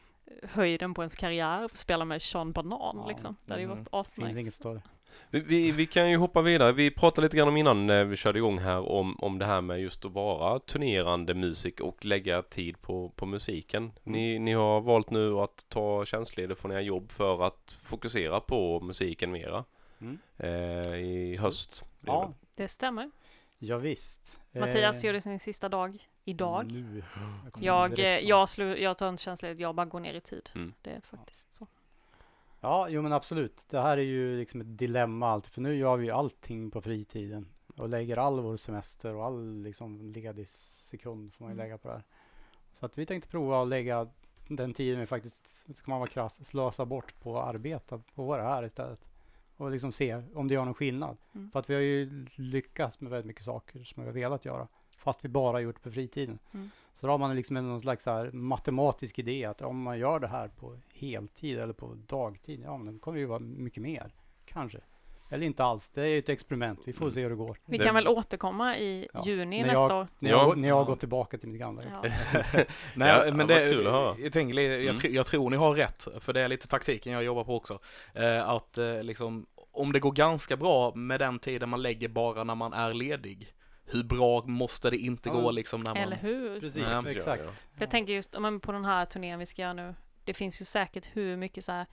eh, höjden på ens karriär, att spela med Sean Banan Ja. liksom. Det hade ju Mm. varit Finns inget asnice. större. Vi, vi, vi kan ju hoppa vidare. Vi pratade lite grann om innan när vi körde igång här om, om det här med just att vara turnerande musik och lägga tid på, på musiken. Ni, ni har valt nu att ta tjänstledigt från era jobb för att fokusera på musiken mera Mm. eh, i Absolut. höst. Ja, väl- Det stämmer. ja, visst. Mattias Eh, gjorde sin sista dag idag. Nu. Jag, direkt eh, jag, slu, jag tar inte känsligt, jag bara går ner i tid. Mm. Det är faktiskt så. Ja, jo men absolut. Det här är ju liksom ett dilemma alltid, för nu gör vi ju allting på fritiden och lägger all vår semester och all liksom ledig sekund får man ju Mm. lägga på det här. Så att vi tänkte prova att lägga den tiden vi faktiskt, ska man vara krass, slösa bort på att arbeta på det här istället. Och liksom se om det gör någon skillnad. Mm. För att vi har ju lyckats med väldigt mycket saker som vi har velat göra. Fast vi bara gjort på fritiden. Mm. Så då har man liksom en någon slags så matematisk idé att om man gör det här på heltid eller på dagtid, ja men då kommer det ju vara mycket mer. Kanske. Eller inte alls. Det är ju ett experiment. Vi får se hur det går. Vi kan väl återkomma i Ja. juni När nästa jag- år. När Ja. jag, när jag har Ja. gått tillbaka till mitt gamla jobb. Ja. Nej, Ja, men det, kul att höra. jag, tänker, jag, Mm. jag tror ni har rätt, för det är lite taktiken jag jobbar på också. Eh, att eh, liksom, om det går ganska bra med den tiden man lägger bara när man är ledig, hur bra måste det inte Ja. gå liksom när man... Eller hur? Precis, Ja. exakt. Ja, För jag tänker just, ja, men på den här turnén vi ska göra nu, det finns ju säkert hur mycket så här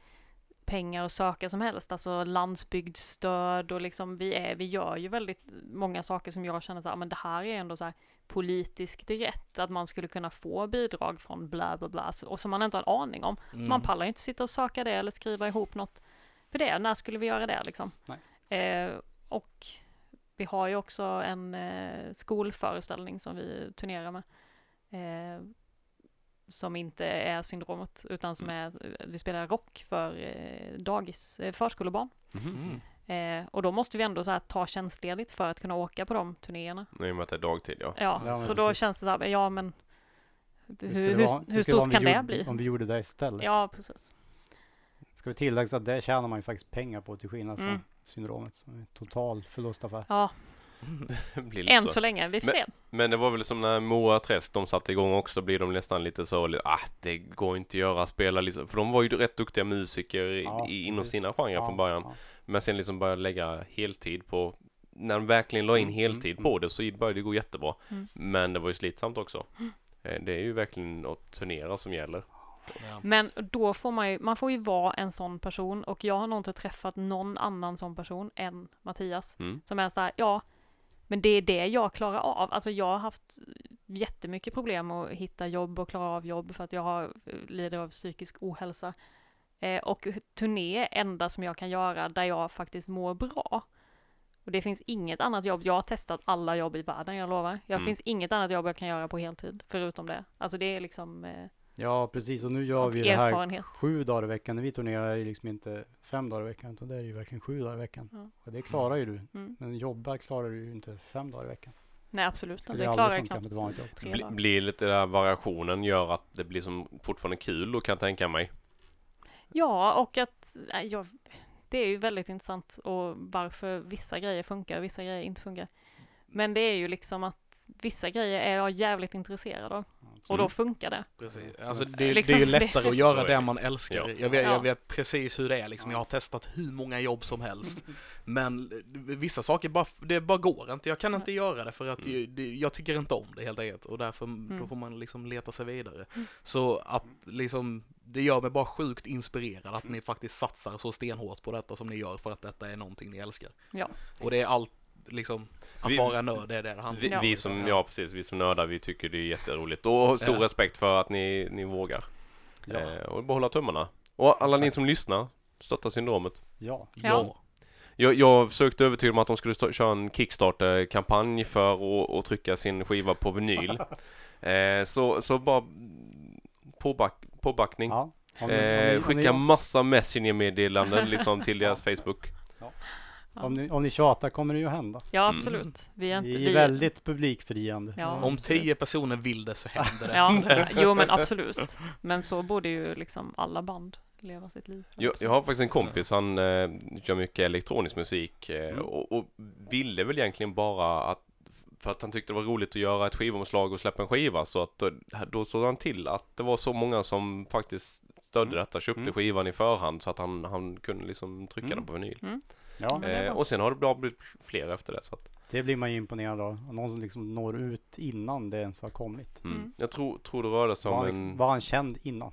pengar att söka som helst, alltså landsbygdsstöd och liksom vi är, vi gör ju väldigt många saker som jag känner så här, men det här är ändå så här politiskt rätt, att man skulle kunna få bidrag från bla bla bla, och som man inte har en aning om. Mm. Man pallar ju inte sitta och söka det eller skriva ihop något för det. När skulle vi göra det liksom? Eh, och vi har ju också en eh, skolföreställning som vi turnerar med. Eh, som inte är syndromet, utan som är, vi spelar rock för eh, dagis, eh, förskolebarn. Mm. Eh, och då måste vi ändå så här ta tjänstledigt för att kunna åka på de turnéerna. I och med att det är dagtid, ja. Ja, Ja, så då precis. känns det så här, ja men hur, Hur hur, det hur, det stort kan det gjorde- bli? Om vi gjorde det istället. Ja, precis. Ska vi tillägga att det tjänar man ju faktiskt pengar på till skillnad från Mm. syndromet. Som är en total förlustaffär. Ja, Det än så. så länge. Vi får se. Men det var väl som när Moa Träsk de satte igång också, blir de nästan lite så, ah, det går inte att göra, spela liksom, för de var ju rätt duktiga musiker i, Ja, i, inom precis. sina genrer Ja, från början. ja. Men sen liksom började lägga heltid på, när de verkligen la in Mm, heltid mm, på det så började det gå jättebra. Mm. Men det var ju slitsamt också. Eh, Det är ju verkligen att turnera som gäller. Ja. Men då får man ju, man får ju vara en sån person och jag har nog inte träffat någon annan sån person än Mattias. Mm. Som är så här, ja, men det är det jag klarar av. Alltså jag har haft jättemycket problem att hitta jobb och klara av jobb för att jag har, lider av psykisk ohälsa. Eh, och turné är enda som jag kan göra där jag faktiskt mår bra. Och det finns inget annat jobb, jag har testat alla jobb i världen, jag lovar. Det Mm. finns inget annat jobb jag kan göra på heltid, förutom det. Alltså det är liksom eh, ja, precis. Och nu gör vi det här sju dagar i veckan. När vi turnerar är det liksom inte fem dagar i veckan. Utan det är ju verkligen sju dagar i veckan. Ja. Och det klarar ju du. Mm. Men jobba klarar du ju inte fem dagar i veckan. Nej, absolut. Skulle Det klarar jag knappt tre Bli, blir lite där variationen gör att det blir som fortfarande kul och kan jag tänka mig. Ja, och att jag, det är ju väldigt intressant och varför vissa grejer funkar och vissa grejer inte funkar. Men det är ju liksom att vissa grejer är jag jävligt intresserad av och då Mm. funkar det. Precis. Alltså det, Liksom, det är ju det- lättare att göra det man älskar. Ja. Jag, vet, Ja. jag vet precis hur det är liksom. Jag har testat hur många jobb som helst. Men eh, vissa saker bara, det bara går inte. Jag kan inte göra det för att Mm. jag, det, jag tycker inte om det helt enkelt. Och därför då får man liksom leta sig vidare. Så att liksom, det gör mig bara sjukt inspirerad att ni faktiskt satsar så stenhårt på detta som ni gör för att detta är någonting ni älskar. Ja. Och det är allt, liksom, att Vi- vara nörd, det är det det handlar Vi, om. Vi som, ja precis, vi som nördar, vi tycker det är jätteroligt. Och stor Ja. respekt för att ni, ni vågar. Ja. Eh, och bara hålla tummarna. Och alla ni som lyssnar, stötta syndromet. Ja. Ja. Ja. Jag, jag försökte övertyga dem att de skulle stå, köra en Kickstarter-kampanj för att trycka sin skiva på vinyl. eh, så, så bara påback, påbackning. ja. Om ni, om Eh, om skicka massa Messenger-meddelanden liksom till deras Facebook. Om, ni, om ni tjatar kommer det ju att hända. Ja, Mm. absolut. Vi är inte... Vi är vi, väldigt publikfriande. Ja. Om absolut. tio personer vill det så händer det. Ja, jo men absolut. Men så borde ju liksom alla band leva sitt liv. Jag, jag har faktiskt en kompis, han eh, gör mycket elektronisk musik eh, Mm. och, och ville väl egentligen bara att för att han tyckte det var roligt att göra ett skivomslag och släppa en skiva så att då, då såg han till att det var så många som faktiskt stödde Mm. detta, köpte Mm. skivan i förhand så att han, han kunde liksom trycka Mm. den på vinyl. Ja, är Eh, och sen har det bara blivit fler efter det så att, det blir man ju imponerad av. Och Någon som liksom når ut innan det ens har kommit. mm. Mm. Jag tror, tror det rörde sig Var om han, liksom, en, var han känd innan?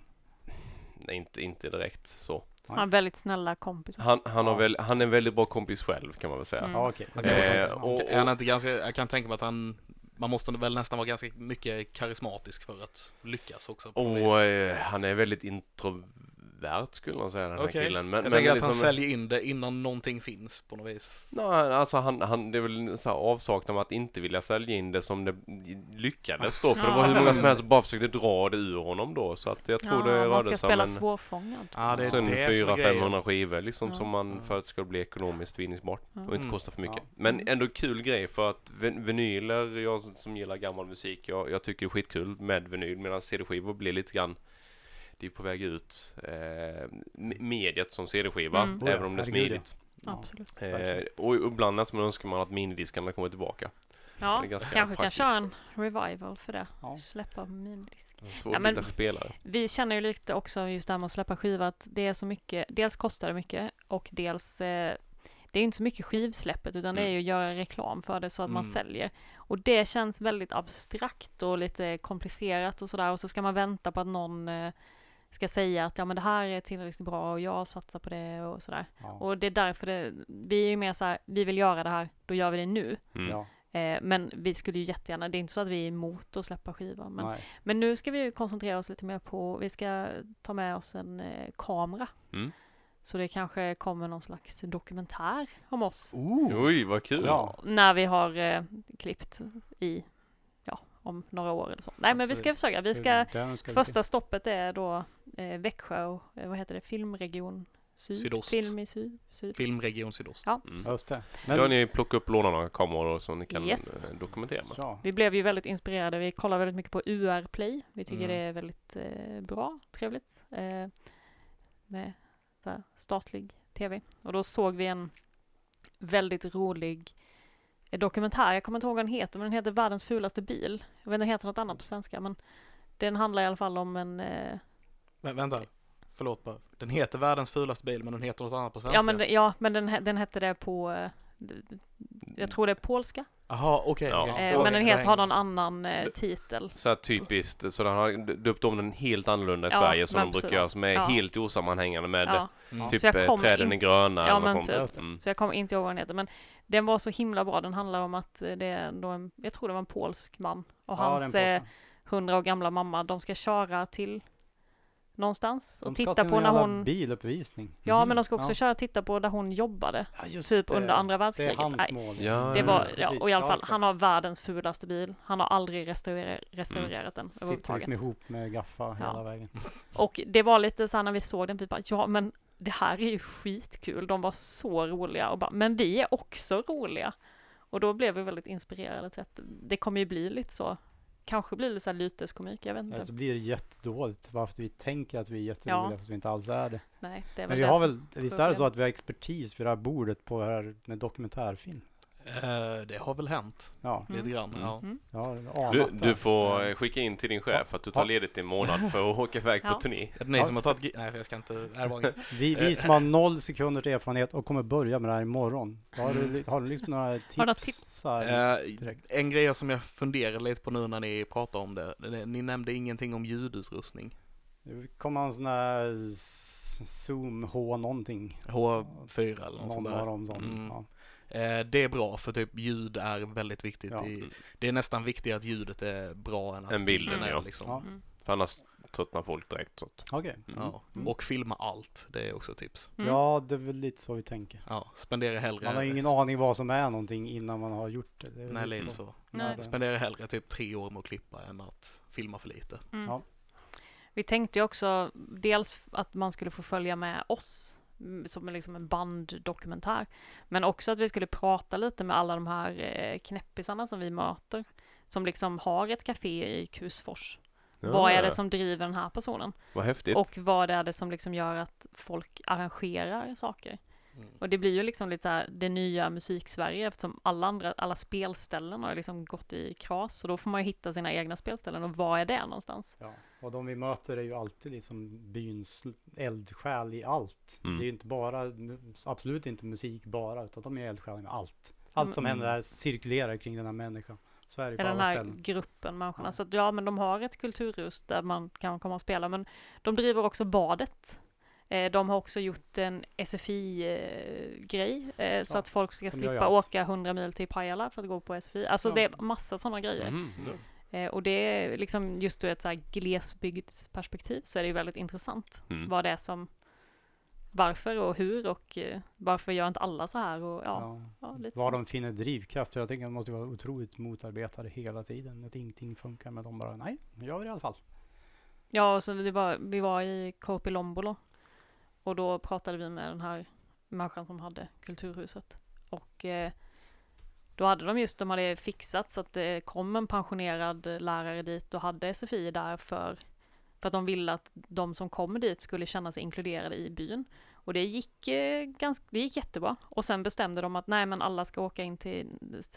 nej inte, inte direkt så. Han har väldigt snälla kompisar. Han, han, har väl, han är en väldigt bra kompis själv kan man väl säga. Mm. Ja, okej. Okej. Eh, och, Är han och, inte ganska, jag kan tänka mig att han, man måste väl nästan vara ganska mycket karismatisk för att lyckas också. Och eh, han är väldigt introvert skulle man säga den här Okej. killen. Men, jag men tänker att liksom, han säljer in det innan någonting finns på något vis. Nej, alltså han, han, det är väl så här avsaknad av att inte vilja sälja in det som det lyckades då. För det var hur många som helst som bara försökte dra det ur honom då. Så att jag tror det man rörde sig om en, svårfångad. Ja, det är sen det som är 400-500 skivor liksom Ja. som man för att det ska bli ekonomiskt vinningsbart Ja. och inte Mm. kosta för mycket. Ja. Men ändå kul grej för att vin- vinyler, jag som- som gillar gammal musik, jag, jag tycker det är skitkul med vinyl medan CD-skivor blir lite grann det är på väg ut eh, me- mediet som CD-skiva, Mm. Oh även om det är smidigt. Ja. Absolut. Eh, och ibland nästan önskar man att minidiskarna kommer tillbaka. Ja, kanske kan praktiskt. köra en revival för det. Ja. Släppa minidisk. Svårt Ja, att men- spelare. Vi känner ju lite också just det här med att släppa skiva att det är så mycket, dels kostar det mycket och dels eh, det är inte så mycket skivsläppet utan det är Mm. ju att göra reklam för det så att man Mm. säljer. Och det känns väldigt abstrakt och lite komplicerat och sådär och så ska man vänta på att någon eh, ska säga att ja men det här är tillräckligt bra och jag satsar på det och sådär. Ja. Och det är därför det, vi är ju mer så här, vi vill göra det här, då gör vi det nu. Mm. Ja. Eh, men vi skulle ju jättegärna, det är inte så att vi är emot att släppa skivor. Men, Nej. men nu ska vi ju koncentrera oss lite mer på, vi ska ta med oss en eh, kamera. Mm. Så det kanske kommer någon slags dokumentär om oss. Oj, vad kul! Ja. När vi har eh, klippt i, om några år eller så. Nej men vi ska försöka, vi ska, vi första stoppet är då eh, Växjö och, eh, vad heter det, Filmregion Syd? Sydost. Film i syd? syd. Filmregion Sydost. Ja, Mm. det. Då har ni plockat upp låna några kameror som ni kan Yes. eh, dokumentera med. ja. Vi blev ju väldigt inspirerade. Vi kollar väldigt mycket på UR Play. Vi tycker Mm. det är väldigt eh, bra, trevligt. Eh, med så här, statlig tv. Och då såg vi en väldigt rolig dokumentär. Jag kommer inte ihåg vad den heter, men den heter Världens fulaste bil. Jag vet inte, den heter något annat på svenska, men den handlar i alla fall om en... Eh, Men vänta, förlåt bara. Den heter världens fulaste bil men den heter något annat på svenska. ja, men, ja, men den, den hette det på... Eh, jag tror det är polska. Jaha, okej. Ja. okej. Eh, men den heter, har någon annan eh, titel. Så här typiskt, så den har döpt om den helt annorlunda i Ja, Sverige som de brukar precis. göra, som är Ja. helt osammanhängande med Ja. Mm. typ eh, träden in- är gröna Ja, eller men något typ. sånt. Mm. Så jag kommer inte ihåg vad den heter, men den var så himla bra. Den handlar om att eh, det är då en, jag tror det var en polsk man och Ja, hans eh, hundra år gamla mamma, de ska köra till någonstans och titta på när hon, biluppvisning. ja men de ska också Ja. köra och titta på där hon jobbade, Ja, typ det. under andra Det är världskriget. hans Nej, mål. Ja, det var, ja, och i alla fall, exakt. han har världens fulaste bil. Han har aldrig restaurerat, restaurerat den Sitter liksom ihop med gaffa Ja. hela vägen. Och det var lite så här när vi såg den, vi bara, ja men det här är ju skitkul, de var så roliga och bara, men vi är också roliga. Och då blev vi väldigt inspirerade till att det kommer ju bli lite så, kanske blir lite så här lyteskomik, jag vet inte. Eller så blir det jättedåligt varför vi tänker att vi är jätteroliga Ja. fast vi inte alls är det. Nej, det är Men väl vi det har väl, visst är det så att vi har expertis vid det här bordet på det här med dokumentärfilm? Eh, det har väl hänt Ja, Mm. lite grann. Mm. Ja. Mm. anat Du, du får eh, skicka in till din chef att du tar Ja. ledigt i en månad för att åka iväg på Ja. turné. Är det ni Ja, som har tagit... gi- Nej, jag ska inte... Var inget. Vi, vi som har noll sekunders erfarenhet och kommer börja med det här imorgon. Har du, har du liksom några tips? Har du tips? Eh, direkt? en grej som jag funderar lite på nu när ni pratar om det. Ni nämnde ingenting om ljudutrustning. Det kommer en sån här Zoom H någonting. H4 eller något sånt Någon av där. dem sån. Mm. Ja. Eh, det är bra för typ ljud är väldigt viktigt. Ja. I, det är nästan viktigare att ljudet är bra än att Än bilden, är ja. Liksom. Ja. Mm. För annars tröttnar folk direkt. Så att, Okej. mm. Ja. Mm. Och filma allt, det är också ett tips. Mm. Ja, det är väl lite så vi tänker. Ja, spendera hellre... Man har ingen aning vad som är någonting innan man har gjort det. det Nej, lite lite så. Nej. Spendera hellre typ tre år med att klippa än att filma för lite. Mm. Ja. Vi tänkte ju också dels att man skulle få följa med oss som liksom en banddokumentär. Men också att vi skulle prata lite med alla de här eh, knäppisarna som vi möter. Som liksom har ett café i Kusfors. Vad är det som driver den här personen? Vad häftigt. Och vad är det som liksom gör att folk arrangerar saker? Mm. Och det blir ju liksom lite så här det nya musik-Sverige eftersom alla andra, alla spelställen har liksom gått i kras. Så då får man ju hitta sina egna spelställen och vad är det någonstans? Ja, och de vi möter är ju alltid liksom byns eldsjäl i allt. Mm. Det är ju inte bara, absolut inte musik bara, utan de är eldsjäl med allt. Allt som Mm. händer där cirkulerar kring den här människan. Så är det på Eller den alla här ställen. gruppen människorna. Ja. Så att, ja, men de har ett kulturhus där man kan komma och spela. Men de driver också badet. Eh, de har också gjort en SFI-grej. Eh, så Ja, att folk ska slippa åka 100 mil till Pajala för att gå på SFI. Alltså Ja. det är massa sådana grejer. Mhm, ja. Eh, och det är liksom just ur ett så här glesbygdsperspektiv så är det ju väldigt intressant. Mm. Vad det är som, varför och hur och eh, varför gör inte alla så här och ja, ja, lite Var så. de finner drivkraft. Jag tänker att de måste vara otroligt motarbetade hela tiden. Att ingenting funkar. Men de bara, nej, nu gör vi det i alla fall. Ja, och så vi var, vi var i Korpilombolo och då pratade vi med den här människan som hade Kulturhuset. Och eh, då hade de just, de hade fixat så att det kom en pensionerad lärare dit och hade SFI där för, för att de ville att de som kommer dit skulle känna sig inkluderade i byn. Och det gick, eh, ganska, det gick jättebra. Och sen bestämde de att nej men alla ska åka in till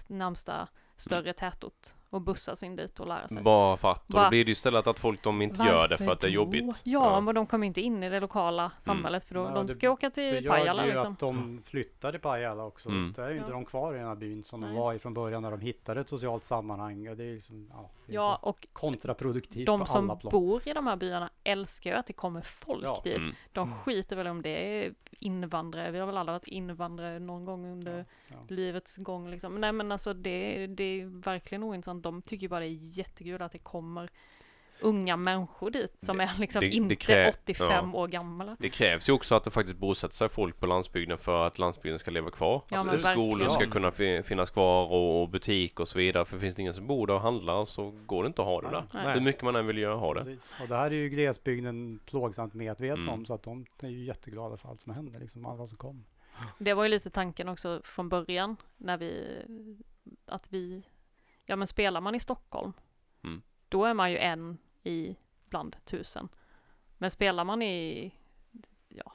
närmsta större tätort och bussas in dit och lära sig. Bara för att. Och då blir det ju istället att folk de inte gör det för Varför att det är jobbigt. Ja, men de kommer inte in i det lokala samhället för då, Ja, de det- ska åka Det till gör Pajala ju liksom. att de flyttar till Pajala också. Mm. Då är ju inte Ja. de kvar i den här byn som Nej. de var i från början när de hittade ett socialt sammanhang. Och det är liksom, ja, det är Ja, och kontraproduktivt de på som alla plan. bor i de här byarna älskar ju att det kommer folk Ja. dit. Mm. De skiter väl om det är invandrare. Vi har väl alla varit invandrare någon gång under Ja, ja. livets gång liksom. Nej men alltså det, det är verkligen ointressant. De tycker ju bara det är jättekul att det kommer unga människor dit som Det- är liksom det- det inte krä- 85 år gamla. Det krävs ju också att det faktiskt bosätter sig folk på landsbygden för att landsbygden ska leva kvar. Ja, alltså, skolor ska kunna fi- finnas kvar och, och butik och så vidare. För finns det ingen som bor där och handlar så går det inte att ha det där. Nej. Hur mycket man än vill göra ha det. Precis. Och det här är ju glesbygden plågsamt medveten Mm. om så att de är ju jätteglada för allt som händer, liksom alla som kommer. Det var ju lite tanken också från början när vi, att vi, ja men spelar man i Stockholm, Mm. då är man ju en i bland tusen. Men spelar man i,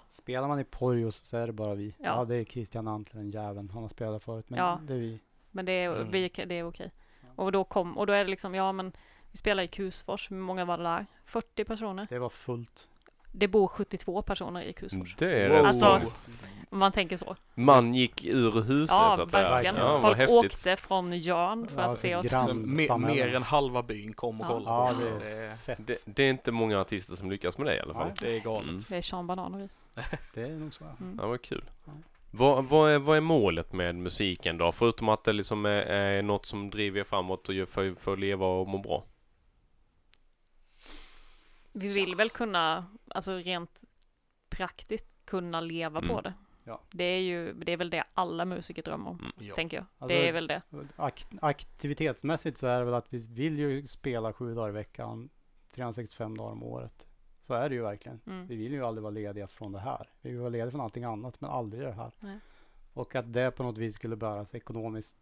Spelar man i Porjos så är det bara vi. Ja. Ja, det är Christian Antler, den jäveln. Han har spelat förut, men Ja. det är vi. men det är, Mm. vi, det är okej. Och då kom, och då är det liksom, ja men vi spelar i Kusfors, hur många var det där? 40 personer? Det var fullt. Det bor 72 personer i Kusfors. Det är Wow. Alltså, så. Om man tänker så. Man gick ur huset Ja, så att säga. verkligen. Ja, Folk häftigt. åkte från Jörn för Ja, att se ett oss. gran- Så me, samhälle. mer än halva byn kom och Ja. kollade Ja, det är Det, fett. Det, det är inte många artister som lyckas med det i alla fall. Nej. det är galet. Mm. Det är Sean Banan och vi. Det är nog så. Mm. Ja, vad kul. Vad, vad, är, vad är målet med musiken då? Förutom att det liksom är, är något som driver er framåt och gör för, för att leva och må bra. Vi vill väl kunna, alltså rent praktiskt kunna leva på Mm. det. Ja. Det är ju, det är väl det alla musiker drömmer om, Ja. tänker jag. Alltså, det är väl det. Ak aktivitetsmässigt så är det väl att vi vill ju spela sju dagar i veckan, 365 dagar om året. Så är det ju verkligen. Mm. Vi vill ju aldrig vara lediga från det här. Vi vill vara lediga från allting annat, men aldrig det här. Nej. Och att det på något vis skulle bäras ekonomiskt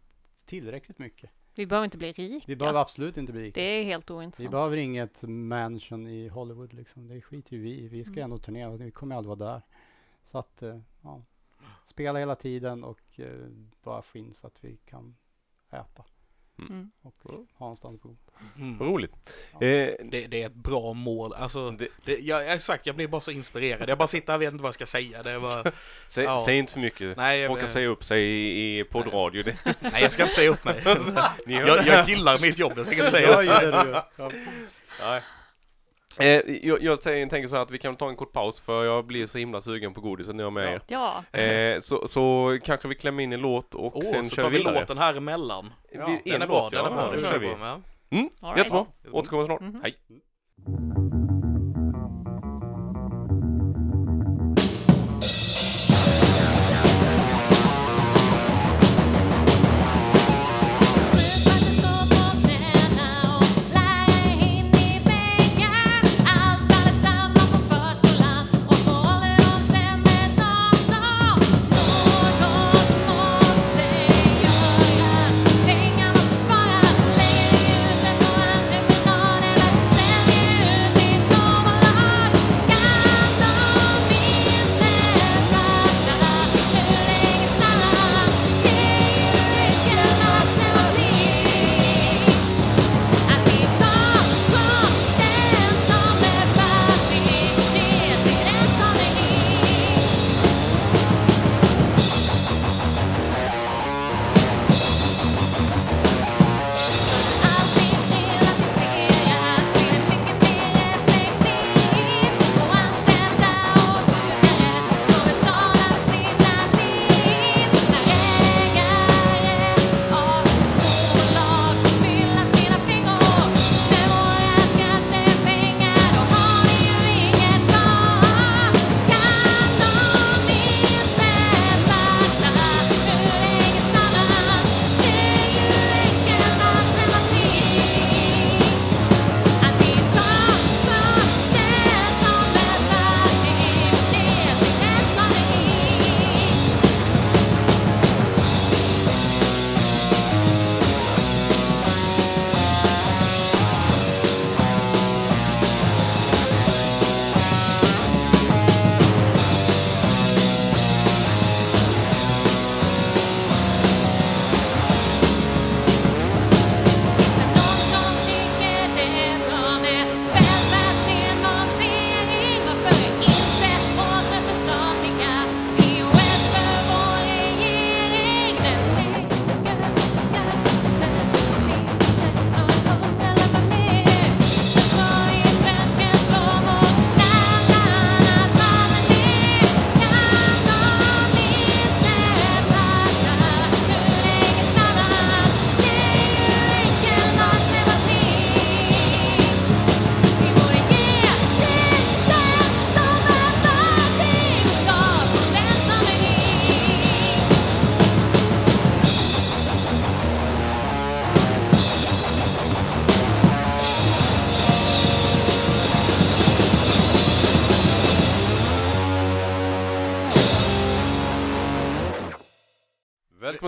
tillräckligt mycket. Vi behöver inte bli rika. Vi behöver absolut inte bli rika. Det är helt Vi ointressant. behöver inget mansion i Hollywood liksom. Det skiter ju vi. Vi ska Mm. ändå turnera. Vi kommer aldrig vara där. Så att, eh, ja. Spela hela tiden och eh, bara få in så att vi kan äta Mm. och ha att bo. Mm. Roligt. Ja. Eh, Det, det är ett bra mål. Alltså, det, det, jag, jag, sagt, jag blir bara så inspirerad. Jag bara sitter här och vet inte vad jag ska säga. Det är bara, säg, Ja. säg inte för mycket. nej, jag, Råkar säga upp sig i, i poddradio. Det, nej, jag ska inte säga upp mig. Jag, jag gillar mitt jobb, jag tänker inte säga Ja, upp ja, mig. Ja. Eh, jag, jag tänker så här att vi kan ta en kort paus för jag blir så himla sugen på godis när jag är med er. Ja, Eh, så, så kanske vi klämmer in en låt och Åh, sen så kör tar vi vidare. låten här emellan. Ja, Vi- Den en är bra, låt, den är ja, bra. Den kör kör vi. vi. Ja. Mm, all right. jättebra. Återkommer snart. Mhm. Hej.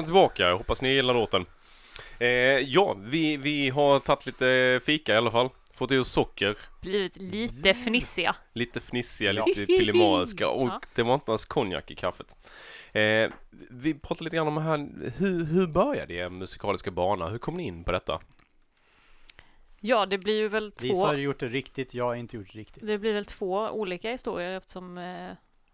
Välkommen tillbaka, jag hoppas ni gillar låten. Eh, ja, vi, vi har tagit lite fika i alla fall. Fått i oss socker, Blivit lite fnissiga. lite fnissiga, lite pillemariska och Ja. det var inte ens konjak i kaffet. Eh, vi pratade lite grann om här, hur, hur började er musikaliska bana? Hur kom ni in på detta? Ja, det blir ju väl Lisa två, har gjort det riktigt, jag har inte gjort det riktigt. det blir väl två olika historier eftersom eh,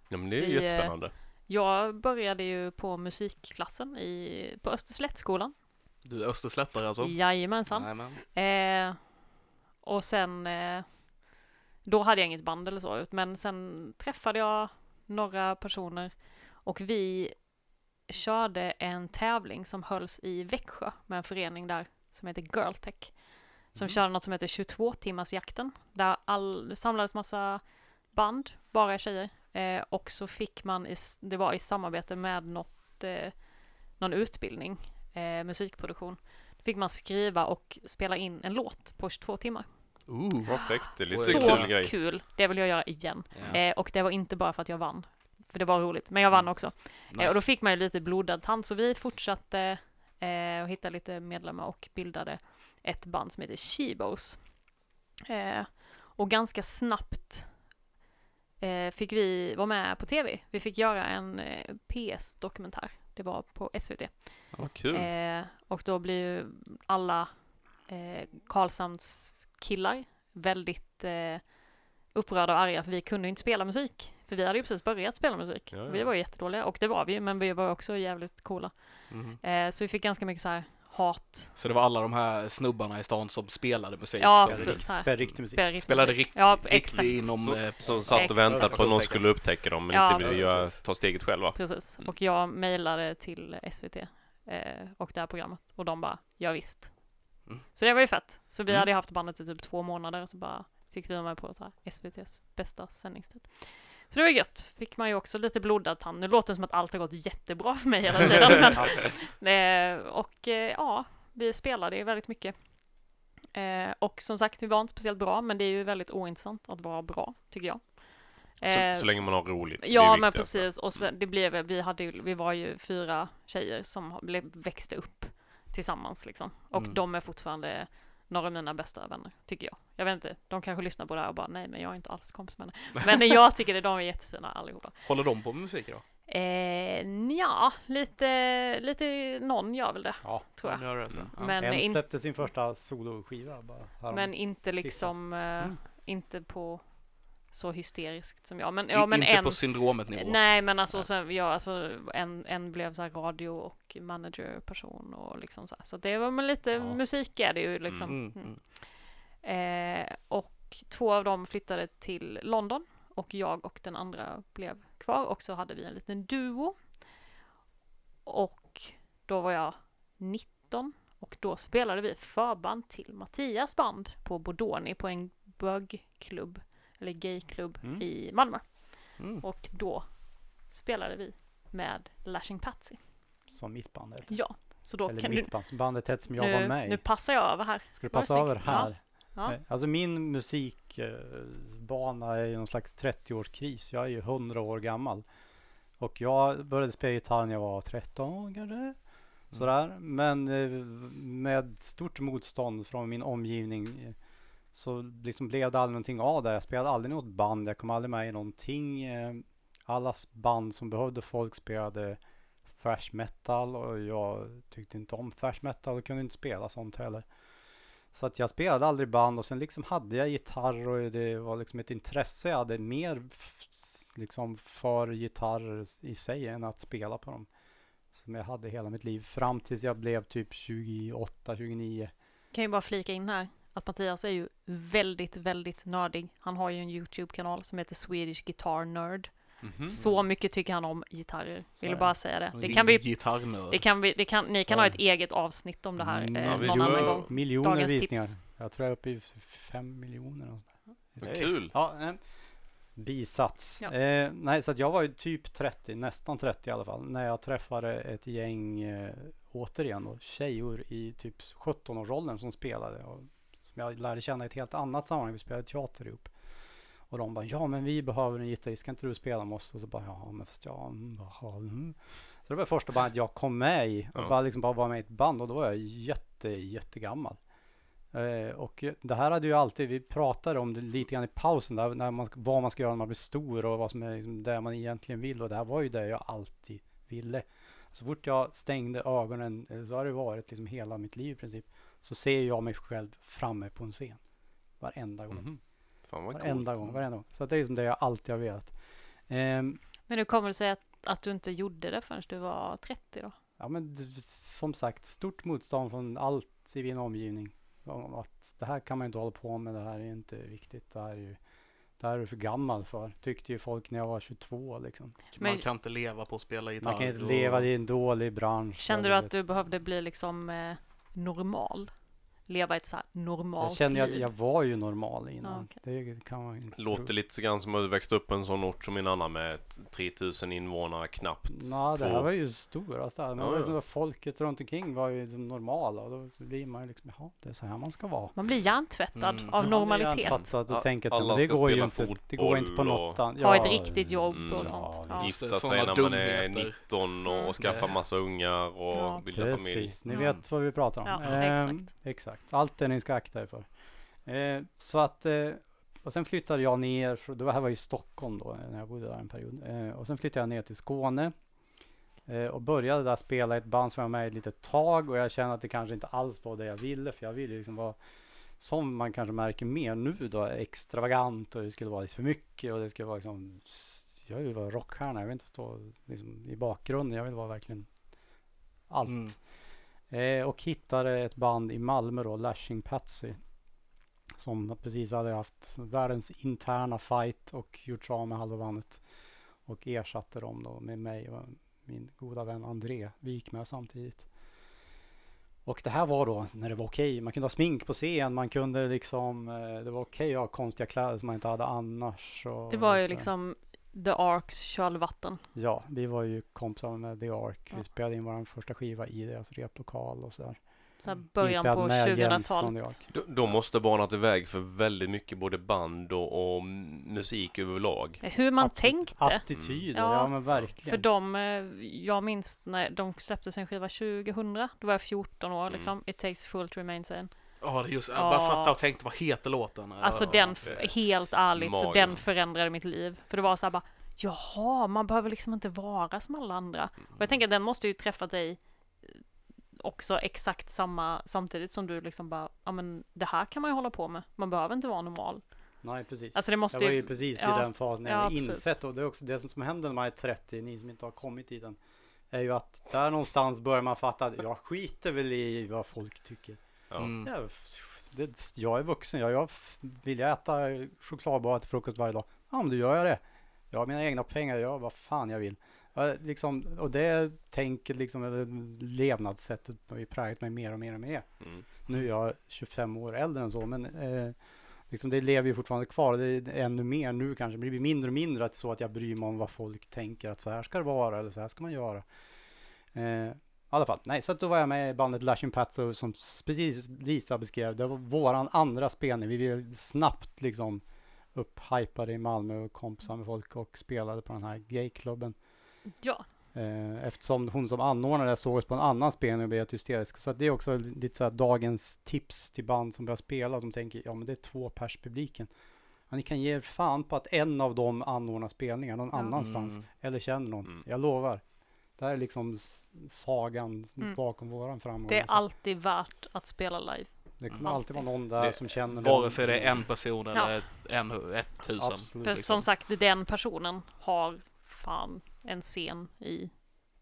Ja men det är ju Vi, eh, jättespännande. Jag började ju på musikklassen i, på Österslättskolan. Du är österslättare alltså? Jajamensan. Jajamän. Eh, och sen, eh, då hade jag inget band eller så, men sen träffade jag några personer och vi körde en tävling som hölls i Växjö med en förening där som heter Girltech. Som Mm. körde något som heter 22 timmars jakten där all, det samlades massa band, bara tjejer. Eh, och så fick man, i, det var i samarbete med något, eh, någon utbildning, eh, musikproduktion. Då fick man skriva och spela in en låt på 22 timmar. Ooh. Vad fräckt, det är lite Så kul grej. kul, det vill jag göra igen. Eh, och det var inte bara för att jag vann, för det var roligt, men jag vann Mm. också. Nice. Eh, och då fick man ju lite blodad tand, så vi fortsatte eh, och hittade lite medlemmar och bildade ett band som heter Shebos. Eh, och ganska snabbt eh, fick vi vara med på tv. Vi fick göra en eh, PS-dokumentär. Det var på SVT. Ja, kul. Eh, och då blir ju alla eh, Karlshamns killar väldigt eh, upprörda och arga för vi kunde inte spela musik. För vi hade ju precis börjat spela musik. Ja, ja. Vi var jättedåliga och det var vi men vi var också jävligt coola. Eh, så vi fick ganska mycket så här hat. Så det var alla de här snubbarna i stan som spelade musik? Ja, precis. Så här. Spela riktig musik. Spelade musik. rikt- Ja, riktigt exakt. inom... Så- eh, Som satt och väntade på att någon skulle upptäcka dem men Ja, inte ville göra, ta steget själva. Precis. Mm. Och jag mejlade till SVT eh, och det här programmet och de bara, ja, visst. Mm. Så det var ju fett. Så vi Mm. hade ju haft bandet i typ två månader och så bara fick vi vara med på så här SVTs bästa sändningstid. Så det var gött. Fick man ju också lite blodad tand. Nu låter det som att allt har gått jättebra för mig hela tiden. Men, eh, och eh, ja, vi spelade ju väldigt mycket. Eh, och som sagt, vi var inte speciellt bra, men det är ju väldigt ointressant att vara bra, tycker jag. Så, så länge man har roligt. Ja, men precis. Och sen, det blev, vi, hade, ju- vi var ju fyra tjejer som blev, växte upp tillsammans liksom. Och Mm. de är fortfarande några av mina bästa vänner, tycker jag. Jag vet inte, de kanske lyssnar på det här och bara nej, men jag är inte alls kompis med henne. Men jag tycker det, de är jättefina allihopa. Håller de på med musik idag? Eh, ja, lite, lite, någon gör väl det, Ja. tror jag. De gör det, så. Ja. Men, en släppte sin första soloskiva bara men inte liksom, eh, Mm. inte på så hysteriskt som jag. Men, ja, men inte en, på syndromet nivå? Nej, men alltså, sen, ja, alltså en, en blev så här radio och managerperson och liksom så här. Så det var men lite Ja. musik är det ju liksom. Mm, Mm. mm. Eh, och två av dem flyttade till London och jag och den andra blev kvar och så hade vi en liten duo. Och då var jag 19 och då spelade vi förband till Mattias band på Bodoni på en bögklubb eller gayklubb Mm. i Malmö. Mm. Och då spelade vi med Lashing Patsy. Som mitt band heter. Ja, så då Eller kan du... mitt band, bandet hette som jag var Nu, med nu passar jag över här. Ska du passa över här? Ja. Eh, Alltså min musikbana är ju någon slags 30-årskris. Jag är ju 100 år gammal. Och jag började spela gitarr när jag var 13 kanske. Sådär. Men eh, med stort motstånd från min omgivning eh, så liksom blev det aldrig någonting av det. Jag spelade aldrig något band. Jag kom aldrig med i någonting. Eh, Alla band som behövde folk spelade thrash metal och jag tyckte inte om thrash metal och kunde inte spela sånt heller. Så att jag spelade aldrig band och sen liksom hade jag gitarr och det var liksom ett intresse jag hade mer liksom för gitarr i sig än att spela på dem. Som jag hade hela mitt liv fram tills jag blev typ 28, 29. Kan ju bara flika in här att Mattias är ju väldigt, väldigt nördig. Han har ju en YouTube-kanal som heter Swedish Guitar Nerd. Mhm. Så mycket tycker han om gitarrer. Så Ville är bara säga det. Det kan vi, det kan vi, det kan, ni Så kan ha ett eget avsnitt om det här Mm, eh, ja, någon annan gång. Miljoner Dagens visningar. tips. Jag tror jag är uppe i fem miljoner. Och sådär. Vad kul. Ja, eh, bisats. Ja. Eh, nej, så att jag var ju typ 30, nästan 30 i alla fall, när jag träffade ett gäng, eh, återigen då, tjejor i typ 17-årsåldern som spelade. Och som jag lärde känna i ett helt annat sammanhang. Vi spelade teater ihop. Och de bara, ja men vi behöver en gitarrist, ska inte du spela med oss? Och så bara, ja men fast ja, mm, jaha, mm. Så det var första bandet jag kom med i och Ja. bara liksom bara var med i ett band och då var jag jätte, jättegammal. Eh, och det här hade ju alltid, vi pratade om det lite grann i pausen där, när man, vad man ska göra när man blir stor och vad som är liksom det man egentligen vill och det här var ju det jag alltid ville. Så fort jag stängde ögonen, eller så har det varit liksom hela mitt liv i princip, så ser jag mig själv framme på en scen. Varenda gång. Mhm. Fan vad Varenda coolt. gång, varenda gång. Så det är liksom det jag alltid har velat. Ehm, Men hur kommer det sig att, att du inte gjorde det förrän du var 30 då? Ja men som sagt, stort motstånd från allt i min omgivning. Om att det här kan man inte hålla på med, det här är inte viktigt, det här är ju det här är du för gammal för, tyckte ju folk när jag var 22 liksom. Man Men- kan inte leva på att spela gitarr. Man kan inte leva i en dålig bransch. Kände du att du behövde bli liksom eh, normal? Leva ett så här normalt Jag kände ju att jag var ju normal innan. Ja, okej. Det kan man inte Låter tro. lite grann som att du växte upp på en sån ort som min annan med ett 3000 invånare knappt. Ja, det här var ju stora städer. Men Ja, ja. liksom folket runt omkring var ju liksom normala och då blir man ju liksom, jaha, det är så här man ska vara. Man blir hjärntvättad Mm. av Ja, normalitet. Du A- tänker att men det går ju inte, det går inte på något och- annat. Ha ett riktigt jobb Mm. och sånt. Ja. Gifta sig när man är dumheter. 19 och, Mm. och skaffa Nej. massa ungar och Ja. bilda familj. Precis, ni Mm. vet vad vi pratar om. Ja, Ehm, exakt exakt. Allt det ni ska akta er för. Eh, så att, eh, och sen flyttade jag ner, det här var i Stockholm då, eh, när jag bodde där en period. Eh, och sen flyttade jag ner till Skåne. Eh, och började där spela i ett band som jag var med i ett litet tag och jag kände att det kanske inte alls var det jag ville, för jag ville liksom vara som man kanske märker mer nu då, extravagant och det skulle vara lite för mycket och det skulle vara liksom jag vill vara rockstjärna, jag vill inte stå liksom i bakgrunden, jag vill vara verkligen allt. Mm. Eh, och hittade ett band i Malmö då, Lashing Patsy. Som precis hade haft världens interna fight och gjort sig av med halva bandet. Och ersatte dem då med mig och min goda vän André. Vi gick med samtidigt. Och det här var då när det var okej. Man kunde ha smink på scen. Man kunde liksom, eh, det var okej att ha konstiga kläder som man inte hade annars. Det var ju liksom The Arks kölvatten. Ja, vi var ju kompisar med The Ark. Vi Ja. spelade in vår första skiva i deras replokal och sådär. Så här början på med Jens från The 2000-talet. Ark. De, de måste ha banat iväg för väldigt mycket både band och, och musik överlag. Hur man Absolut. tänkte. Attityder, Mm. ja, Ja, men verkligen. För de, eh, jag minns när de släppte sin skiva 2000, då var jag 14 år Mm. liksom. It takes full to remain sane. Ja, det är just, jag Ja. bara satt där och tänkte, vad heter låten? Alltså Ja, den, f- helt ärligt, så Magiskt. den förändrade mitt liv. För det var så här bara, jaha, man behöver liksom inte vara som alla andra. Och jag tänker att den måste ju träffa dig eh, också exakt samma, samtidigt som du liksom bara, ja men det här kan man ju hålla på med. Man behöver inte vara normal. Nej, precis. Alltså det måste jag var ju ju, precis ja, i den fasen när jag ja, precis. insett och det är också det som, som händer när man är 30, ni som inte har kommit dit än. Är ju att där någonstans börjar man fatta att jag skiter väl i vad folk tycker. Ja. Mm. Jag, det, jag är vuxen, jag, jag vill jag äta chokladbar till frukost varje dag. Ja men då gör jag det. Jag har mina egna pengar, jag gör vad fan jag vill. Jag, liksom, och det tänker liksom, levnadssättet har ju präglat mig mer och mer och mer. Mm. Nu är jag 25 år äldre än så, men eh, liksom det lever ju fortfarande kvar. Det är ännu mer nu kanske. Det blir mindre och mindre att så att jag bryr mig om vad folk tänker att så här ska det vara eller så här ska man göra. Eh, I alla fall, nej, så att då var jag med i bandet Lashing Patso som precis Lisa beskrev. Det var våran andra spelning. Vi ville snabbt liksom upphypade i Malmö och kompisar med folk och spelade på den här gayklubben. ja, Eh, eftersom hon som anordnade det såg oss på en annan spelning och blev helt hysterisk. Så att det är också lite så här dagens tips till band som börjar spela. De tänker, ja men det är två pers publiken. Ja, ni kan ge er fan på att en av dem anordnar spelningar någon Ja. annanstans. Mm. Eller känner någon. Mm. Jag lovar. Det här är liksom sagan Mm. bakom våran framgång. det är alltid värt att spela live. det kommer alltid. alltid vara någon där Det- som känner Vare sig det är en person eller Ja. en, ett tusen. Absolut. För liksom. som sagt, den personen har fan en scen i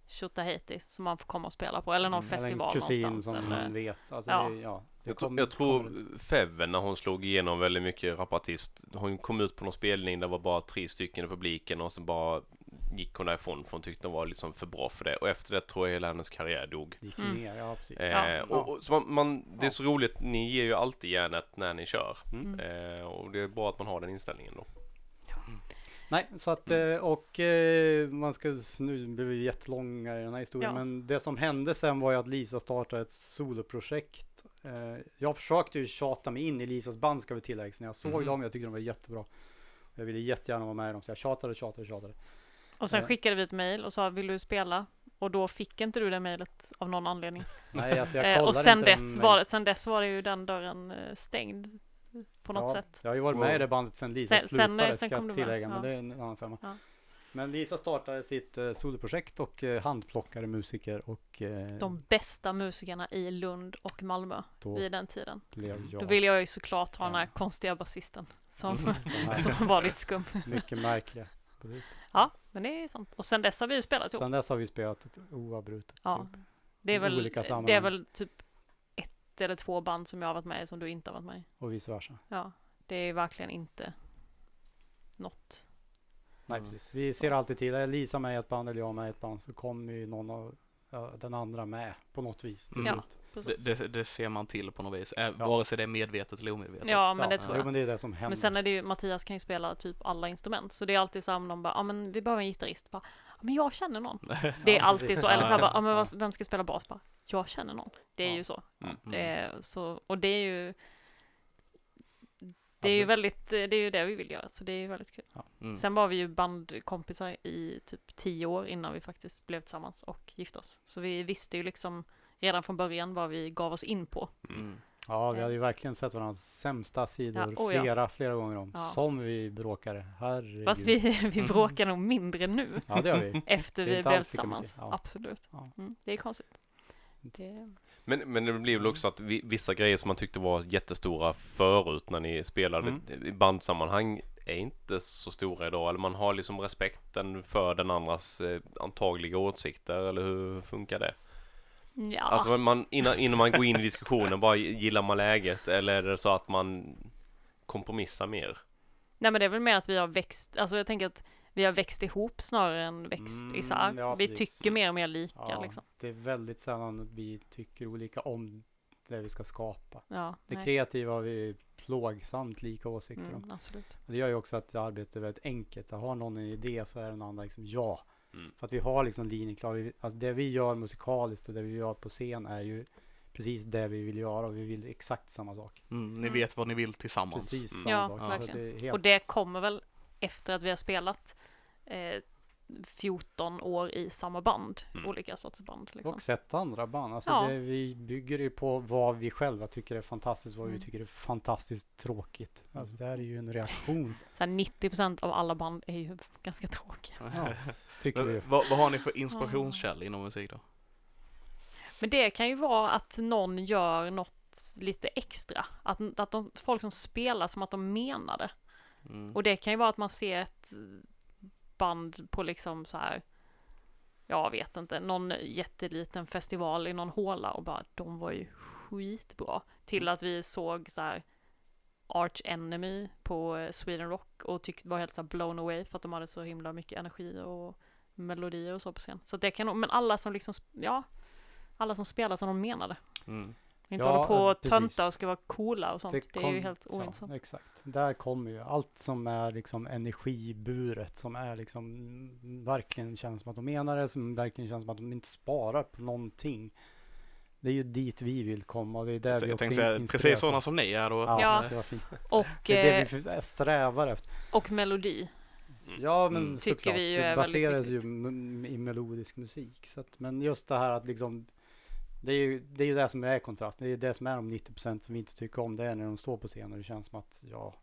Tjotahejti som man får komma och spela på. Eller någon Mm, eller festival en kusin någonstans. som Eller... man vet. Alltså, Ja. Det, ja, det Jag, tror- kommer- jag tror kommer- Feven när hon slog igenom väldigt mycket rapartist. Hon kom ut på någon spelning, det var bara tre stycken i publiken och sen bara gick hon därifrån för hon tyckte hon var liksom för bra för det. Och efter det tror jag hela hennes karriär dog. gick Mm. ner, ja precis. Eh, Ja. och, och, så man, man, det är Ja. så roligt, ni ger ju alltid järnet när ni kör. Mm. Eh, och det är bra att man har den inställningen då. Nej, så att Mm. eh, och eh, man ska, nu blir vi jättelånga i den här historien, Ja. men det som hände sen var ju att Lisa startade ett soloprojekt. Eh, jag försökte ju tjata mig in i Lisas band ska vi tillägga, när jag såg Mhm. dem, jag tyckte de var jättebra. Jag ville jättegärna vara med i dem, så jag tjatade, tjatade, tjatade. Och sen Ja. skickade vi ett mejl och sa, vill du spela och då fick inte du det mejlet av någon anledning. Nej, alltså jag Eh, kollar och sen inte dess, var, det- sen dess var det ju den dörren eh, stängd på något ja, sätt. Jag har ju varit med i det bandet sen Lisa Sen- sen, slutade, eh, sen ska kom jag med, tillägga, ja. men det är en annan femma. Ja. Men Lisa startade sitt eh, soloprojekt och eh, handplockade musiker och eh, De bästa musikerna i Lund och Malmö vid den tiden. blev jag Då vill jag ju såklart ha den här Ja. konstiga basisten som, som var lite skum. mycket märkliga. Precis. Ja, men det är sant. Och sen dess har vi ju spelat ihop. Sen dess har vi spelat oavbrutet. Ja. Typ. Det är väl, det är väl typ ett eller två band som jag har varit med i som du inte har varit med i. Och vice versa. Ja, det är verkligen inte något. Nej, Mm. precis. Vi ser alltid till. Är Lisa med i ett band eller jag med i ett band så kommer ju någon av den andra med på något vis till Mm. slut. Det, det, det ser man till på något vis, Ja. vare sig det är medvetet eller omedvetet. Ja, men det tror jo, jag. men det är det som händer. Men sen är det ju, Mattias kan ju spela typ alla instrument. Så det är alltid så om de bara, ja men vi behöver en gitarrist. Bara, ja men jag känner någon. Det är alltid så. Eller så här Ja, bara, ja men ja. vem ska spela bas? Bara, jag känner någon. Det är Ja. ju så. Mm. Det är så. Och det är ju det är ju väldigt, det är ju det vi vill göra, så det är ju väldigt kul. Mm. Sen var vi ju bandkompisar i typ tio år innan vi faktiskt blev tillsammans och gifte oss. Så vi visste ju liksom redan från början vad vi gav oss in på. Mm. Ja, vi hade ju verkligen sett varandras sämsta sidor Ja, oh ja. flera, flera gånger om. Ja. Som vi bråkade. Herregud. Fast vi, vi bråkar nog mindre nu Ja, det gör vi. efter Det vi blev tillsammans. ja. Absolut. Ja. Mm, det är konstigt. Det, Men, men det blir väl också att vi, vissa grejer som man tyckte var jättestora förut när ni spelade Mm. i bandsammanhang är inte så stora idag. Eller man har liksom respekten för den andras eh, antagliga åsikter. Eller hur funkar det? ja. Alltså man, innan, innan man går in i diskussionen, bara gillar man läget? Eller är det så att man kompromissar mer? Nej men det är väl mer att vi har växt, alltså jag tänker att vi har växt ihop snarare än växt Mm, isär. ja, vi precis. tycker mer och mer lika Ja, liksom. det är väldigt sällan att vi tycker olika om det vi ska skapa. Ja, Det nej. kreativa har vi plågsamt lika åsikter om. mm, absolut. Och Det gör ju också att arbetet är väldigt enkelt. Har någon en idé så är den andra liksom ja. Mm. För att vi har liksom linjen klar. Alltså det vi gör musikaliskt och det vi gör på scen är ju precis det vi vill göra och vi vill exakt samma sak. Mm. Ni Mm. vet vad ni vill tillsammans. Precis Mm. samma Ja, sak. Verkligen. det helt, Och det kommer väl efter att vi har spelat eh, 14 år i samma band, Mm. olika sorts band. Liksom. Och sett andra band. Alltså Ja. det, vi bygger ju på vad vi själva tycker är fantastiskt, vad vi Mm. tycker är fantastiskt tråkigt. Alltså det här är ju en reaktion, Så här 90% av alla band är ju ganska tråkiga. Ja. tycker vi. Men, vad, vad har ni för inspirationskälla inom musik då? Men det kan ju vara att någon gör något lite extra. Att, att de, folk som spelar som att de menar det. Mm. Och det kan ju vara att man ser ett band på liksom så här, jag vet inte, någon jätteliten festival i någon håla och bara, de var ju skitbra. Till att vi såg så här Arch Enemy på eh, Sweden Rock och tyckte var helt så blown away för att de hade så himla mycket energi och melodier och så på scen. Så det kan men alla som liksom, ja, alla som spelar som de menade. Mm. Inte Ja, håller på och tönta och ska vara coola och sånt. Det, är ju helt ja, ointressant. exakt. Där kommer ju allt som är liksom energiburet, som är liksom mm, verkligen känns som att de menar det, som verkligen känns som att de inte sparar på någonting. Det är ju dit vi vill komma och det är där vi Jag också tänkte säga, precis sådana som ni är då. Ja, Ja. det var fint. Och, Det är det eh, vi för- strävar efter. och melodi. Ja, men Mm. Tycker såklart. vi ju det baseras ju i melodisk musik. Så att, men just det här att liksom det är ju det, är ju det som är kontrast. Det är det som är de 90% som vi inte tycker om. Det är när de står på scen och det känns som att ja,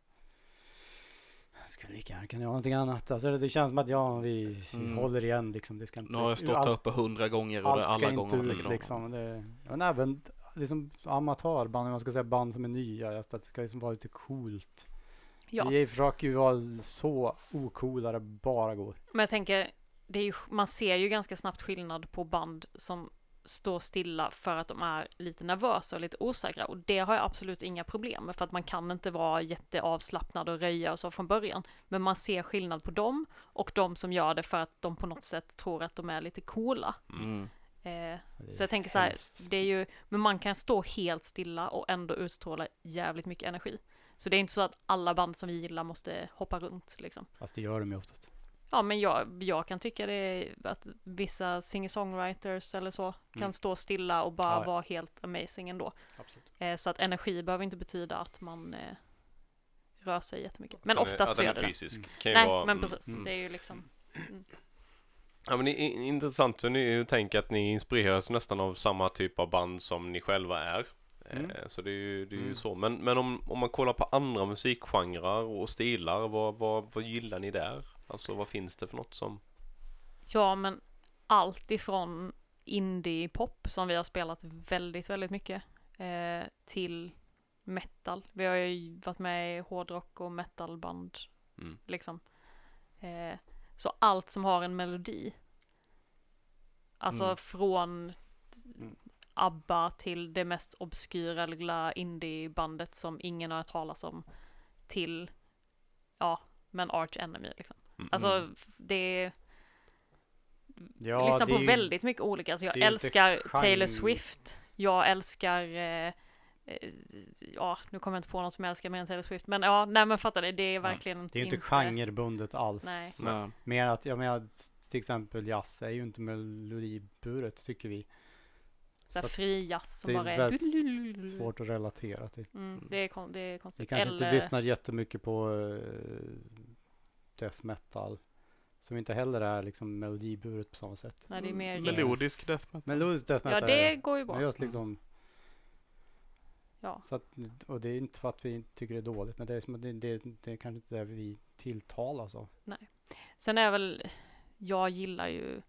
jag skulle lika gärna kunna göra någonting annat. Alltså det känns som att ja, vi, vi Mm. håller igen liksom. Det ska inte, Nu har jag stått här uppe hundra gånger och allt det ska alla inte gånger ut liksom. Det, men även liksom amatörband, man ska säga band som är nya. Just att det ska liksom vara lite coolt. Ja, Vi försöker ju vara så ocoolare bara går. men jag tänker, det är ju, man ser ju ganska snabbt skillnad på band som står stilla för att de är lite nervösa och lite osäkra och det har jag absolut inga problem med för att man kan inte vara jätteavslappnad och röja och så från början. Men man ser skillnad på dem och de som gör det för att de på något sätt tror att de är lite coola. Mm. Eh, Så jag tänker så här, hemskt. det är ju, men man kan stå helt stilla och ändå utstråla jävligt mycket energi. Så det är inte så att alla band som vi gillar måste hoppa runt liksom. Fast det gör de ju oftast. Ja, men jag, jag kan tycka det är att vissa singer-songwriters eller så kan Mm. stå stilla och bara Ja, ja. vara helt amazing ändå. Absolut. Eh, så att energi behöver inte betyda att man eh, rör sig jättemycket. Men Att den är- oftast att så gör är det det. fysisk. Kan ju Nej, vara, men mm, precis. mm. Det är ju liksom, Nej, Ja men det är intressant hur ni hur tänker att ni inspireras nästan av samma typ av band som ni själva är. Mm. Eh, Så det är ju, det är ju Mm. så. Men, men om, om man kollar på andra musikgenrer och stilar, vad, vad, vad gillar ni där? Alltså vad finns det för något som... Ja, men allt ifrån indie-pop som vi har spelat väldigt, väldigt mycket eh, till metal. Vi har ju varit med i hårdrock och metalband Mm. liksom. Eh, så allt som har en melodi. Alltså Mm. från Mm. ABBA till det mest obskyra lilla indie-bandet som ingen har hört talas om till, ja, men Arch Enemy liksom. Mm. Alltså det är Ja, jag lyssnar det på ju- väldigt mycket olika. Alltså jag det inte älskar Taylor. Swift. Jag älskar, eh, eh, ja nu kommer jag inte på någon som jag älskar mer än Taylor Swift. Men ja, nej men fattar det, det är verkligen Det är ju inte genrebundet alls. Nej. Nej. Mer att, jag menar, till exempel jazz är ju inte melodiburet tycker vi. Så här Så fri jazz som det är bara är väldigt Svårt att relatera till. Mm, det, är kon- det är Vi konstigt. kanske Eller, inte lyssnar jättemycket på uh, death metal. Som inte heller är liksom melodiburet på samma sätt. nej, det är mer Melodisk death metal. Melodisk death Ja, metal det är går ju Men bra. just liksom, Ja. så att, och det är inte för att vi tycker det är dåligt, men det är, som, att det, det, det är kanske inte det vi tilltalas av. Sen är väl, jag gillar ju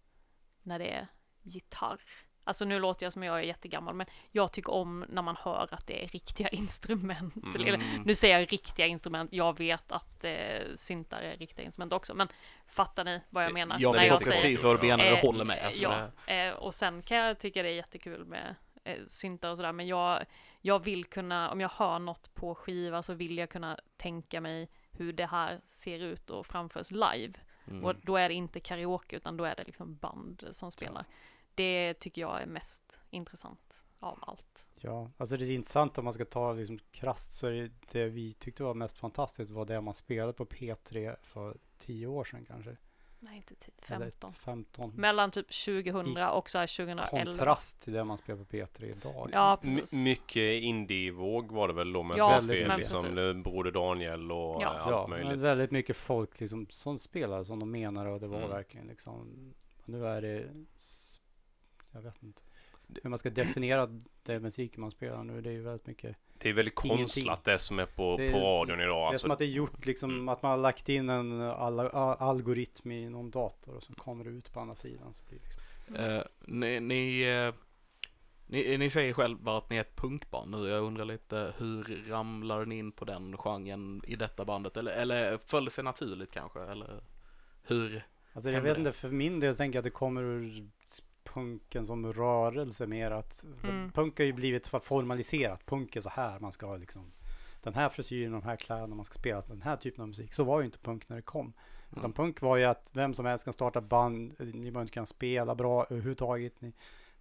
när det är gitarr. Alltså nu låter jag som jag är jättegammal, men jag tycker om när man hör att det är riktiga instrument. Mm. Eller, nu säger jag riktiga instrument, jag vet att eh, syntar är riktiga instrument också, men fattar ni vad jag menar? Jag när vet jag precis säger, vad du menar, jag Eh, håller med. Alltså ja, det, eh, och sen kan jag tycka det är jättekul med eh, syntar och sådär, men jag, jag vill kunna, om jag hör något på skiva så vill jag kunna tänka mig hur det här ser ut och framförs live. mm. Och då är det inte karaoke utan då är det liksom band som spelar. Det tycker jag är mest intressant av allt. Ja, alltså det är intressant om man ska ta liksom krasst så är det, det vi tyckte var mest fantastiskt var det man spelade på P3 för tio år sedan kanske. Nej, inte typ Eller 15. 15. Mellan typ 2000 och så här 2011. Kontrast till det man spelar på P3 idag. Ja, My, precis. mycket indie-våg var det väl då med Ja, väldigt men liksom Broder Daniel och Ja. allt Ja, möjligt. men väldigt mycket folk liksom som spelade som de menade och det var Mm. verkligen liksom. Nu är det, jag vet inte. Hur man ska definiera den musiken man spelar nu, det är ju väldigt mycket. Det är väldigt konstlat det som är på, Det är- på radion idag. Det är Alltså, som att det är gjort liksom, Mm. att man har lagt in en al- algoritm i någon dator och så kommer det ut på andra sidan. Så blir det liksom. Eh, ni, ni, eh, ni, ni säger själva att ni är ett punkband nu. Jag undrar lite hur ramlar ni in på den genren i detta bandet? Eller, eller föll det sig naturligt kanske? Eller hur? Alltså jag vet det? inte, för min del tänker jag att det kommer ur punken som rörelse mer att Mm. punk har ju blivit så formaliserat. Punk är så här, man ska ha liksom den här frisyren, de här kläderna, man ska spela den här typen av musik. Så var ju inte punk när det kom. Utan Mm. punk var ju att vem som helst kan starta band, ni behöver inte kunna spela bra överhuvudtaget. Ni,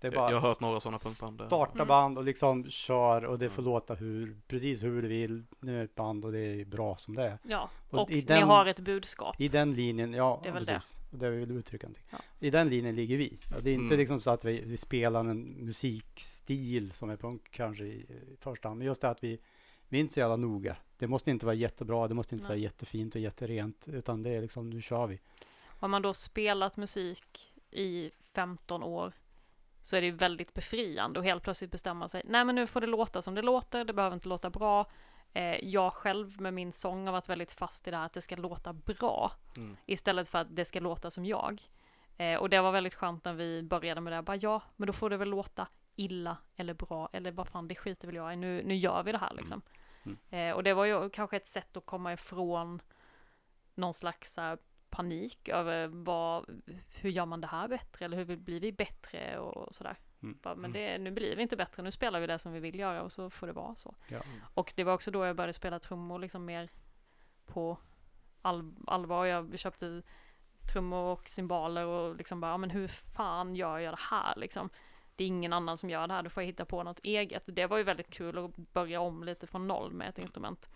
det är bara Jag har hört några sådana punkband. starta Mm. band och liksom kör och det får Mm. låta hur, precis hur du vill. Nu är det ett band och det är bra som det är. Ja, Och och i ni den- har ett budskap. I den linjen, ja, Det är väl precis. Och det vill uttrycka någonting. Ja. I den linjen ligger vi. Det är inte Mm. liksom så att vi, vi spelar en musikstil som är punk kanske i, i första hand. Men just det att vi, vi är inte så jävla noga. Det måste inte vara jättebra, det måste inte Nej. vara jättefint och jätterent. Utan det är liksom, nu kör vi. Har man då spelat musik i 15 år så är det ju väldigt befriande och helt plötsligt bestämma sig. Nej, men nu får det låta som det låter. Det behöver inte låta bra. Eh, jag själv med min sång har varit väldigt fast i det här att det ska låta bra Mm. istället för att det ska låta som jag. Eh, och det var väldigt skönt när vi började med det. Bara ja, men då får det väl låta illa eller bra eller vad fan det skiter väl jag i. Nu, nu gör vi det här liksom. Mm. Eh, och det var ju kanske ett sätt att komma ifrån någon slags så här, panik över vad, hur gör man det här bättre eller hur blir vi bättre och sådär. Mm. Bara, men det, nu blir vi inte bättre, nu spelar vi det som vi vill göra och så får det vara så. Ja. Och det var också då jag började spela trummor liksom mer på all, allvar. Jag köpte trummor och cymbaler och liksom bara, men hur fan gör jag det här liksom? Det är ingen annan som gör det här, då får jag hitta på något eget. Det var ju väldigt kul att börja om lite från noll med ett instrument.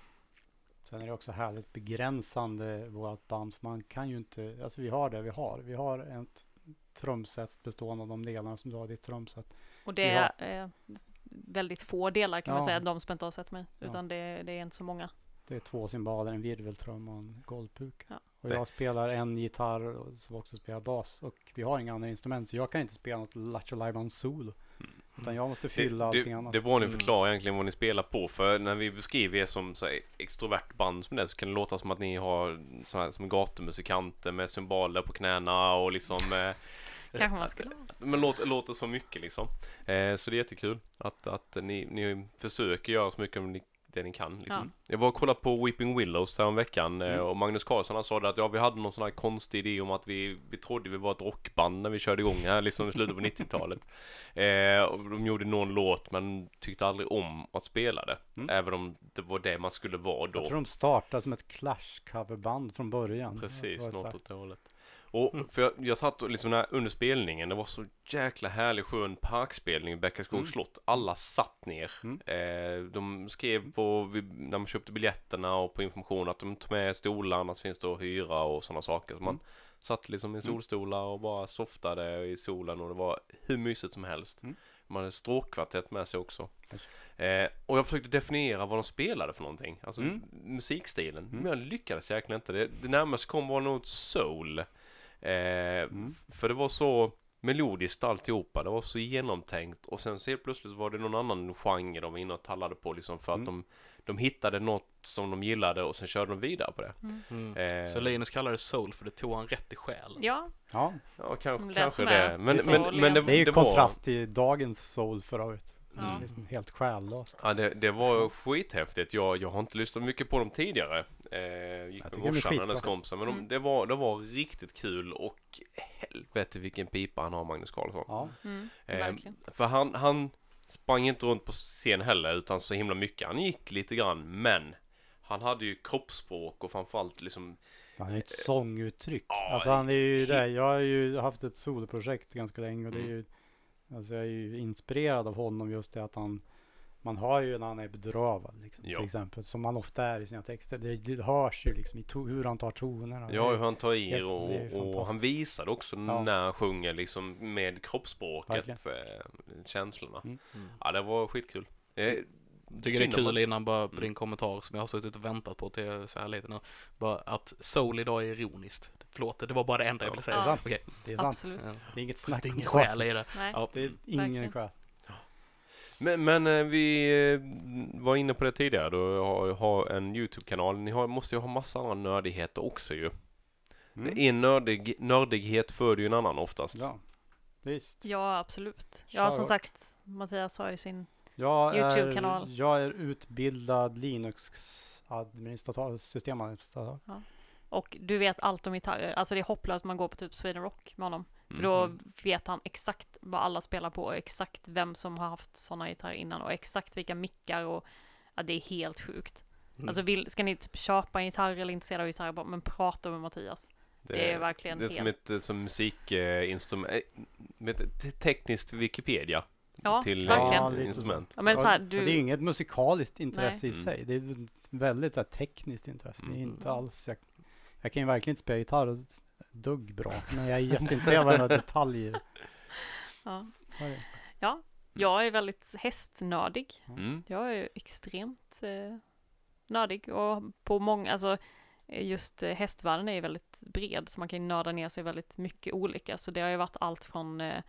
Sen är det också härligt begränsande vårt band. För man kan ju inte, alltså vi har det vi har. Vi har ett trumset bestående av de delarna som du har i ditt trumset. Och det Ja. är eh, väldigt få delar kan man Ja. säga, de som inte har sett mig. Ja. Utan det, det är inte så många. Det är två cymbaler, en virveltrum och en golvpuka. Ja. Och Det- jag spelar en gitarr som också spelar bas. Och vi har inga andra instrument så jag kan inte spela något Lattjo Lajban solo. Utan jag måste fylla det, allting det, annat. det bra ni Mm. förklarar egentligen vad ni spelar på för när vi beskriver er som så här extrovert band som det så kan det låta som att ni har så här, som gatumusikanter med cymbaler på knäna och liksom eh, Kanske man skulle ha. Men låter, låter så mycket liksom. Eh, så det är jättekul att, att ni, ni försöker göra så mycket om ni, det ni kan. Liksom. Jag var och kollade på Weeping Willows här veckan eh, Mm. och Magnus Carlsson han sa det att ja, vi hade någon sån här konstig idé om att vi, vi trodde vi var ett rockband när vi körde igång här liksom i slutet på 90-talet. Eh, och de gjorde någon låt men tyckte aldrig om att spela det. Mm. Även om det var det man skulle vara då. Jag tror de startade som ett Clash-coverband från början. Precis, något åt det hållet. Och Mm. för jag, jag satt och liksom när, under spelningen, det var så jäkla härlig skön parkspelning i Bäckaskogs Mm. slott. Alla satt ner. Mm. Eh, de skrev på, när man köpte biljetterna och på information att de tog med stolar, annars finns det att hyra och sådana saker. Så man Mm. satt liksom i solstolar och bara softade i solen och det var hur mysigt som helst. Mm. Man hade stråkkvartett med sig också. Eh, och jag försökte definiera vad de spelade för någonting. Alltså Mm. musikstilen. Men jag lyckades verkligen inte. Det, det närmaste kom var nog soul. Eh, Mm. För det var så melodiskt alltihopa. Det var så genomtänkt. Och sen så helt plötsligt var det någon annan genre de var inne och tallade på liksom för att Mm. de, de hittade något som de gillade och sen körde de vidare på det. Mm. Eh, Så Linus kallar det soul för det tog han rätt i själ. Ja, Ja, ja, kanske, Det kanske det. Men, soul men, men det, det är ju det kontrast till dagens soul för övrigt. Ja. Var, Det mm. liksom helt själlöst. Ja, det, det var skithäftigt. Jag, jag har inte lyssnat mycket på dem tidigare. Eh, gick med morsan och hennes kompisar. Men de, Mm. det, var, det var riktigt kul och helvete vilken pipa han har, Magnus Carlsson. Ja, mm, Eh, verkligen. För han, han sprang inte runt på scen heller utan så himla mycket. Han gick lite grann men han hade ju kroppsspråk och framförallt liksom han är ett sånguttryck. ja, Alltså han är ju det. Jag har ju haft ett soloprojekt ganska länge och det är Mm. ju Alltså jag är ju inspirerad av honom just det att han Man hör ju när han är bedrövad liksom, till exempel. Som han ofta är i sina texter. Det, det hörs ju liksom i to- hur han tar tonerna. Ja, hur han tar i helt- och, det är och han visar också Ja. när han sjunger liksom med kroppsspråket, eh, känslorna. Mm. Mm. Ja, det var skitkul. Eh, Tycker det är kul innan bara på Mm. din kommentar som jag har suttit och väntat på till så här lite nu. Bara att soul idag är ironiskt. Förlåt, det var bara det enda jag ville säga. Ja. sant. Okej. Det är sant. Absolut. Ja. Det är inget Det snack är om ingen själ i det. Nej. Ja. Det är ingen själ. Men, men eh, vi eh, var inne på det tidigare då, har, har en YouTube-kanal. Ni har, måste ju ha massa andra nördigheter också ju. Mm. En nördig, nördighet föder ju en annan oftast. Ja, visst. Ja, absolut. Ja, som sagt, Mattias har ju sin... Jag är, YouTube-kanal. jag är utbildad Linux-administratör, systemadministratör. Och du vet allt om gitarrer. Alltså det är hopplöst man går på typ Sweden Rock med honom. För Mm. då vet han exakt vad alla spelar på och exakt vem som har haft sådana gitarrer innan och exakt vilka mickar och ja, det är helt sjukt. Mm. Alltså vill, ska ni typ köpa en gitarr eller intresserade av gitarrer, bara, men prata med Mattias. Det, är verkligen det är som helt... ett eh, som musikinstrument, te- tekniskt Wikipedia Ja, till verkligen. eh, så. instrument. Ja, men så här, du... Det är inget musikaliskt intresse Nej. i sig. Det är ett väldigt så här, tekniskt intresse. Det är Mm. inte alls, jag, jag kan ju verkligen inte spela gitarr och dugg bra. Men jag är jätteintresserad av varenda detalj. ja. Är det. Jag är väldigt hästnördig. Mm. Jag är extremt eh, nördig och på många, alltså just eh, hästvärlden är ju väldigt bred så man kan ju nörda ner sig väldigt mycket olika. Så det har ju varit allt från eh,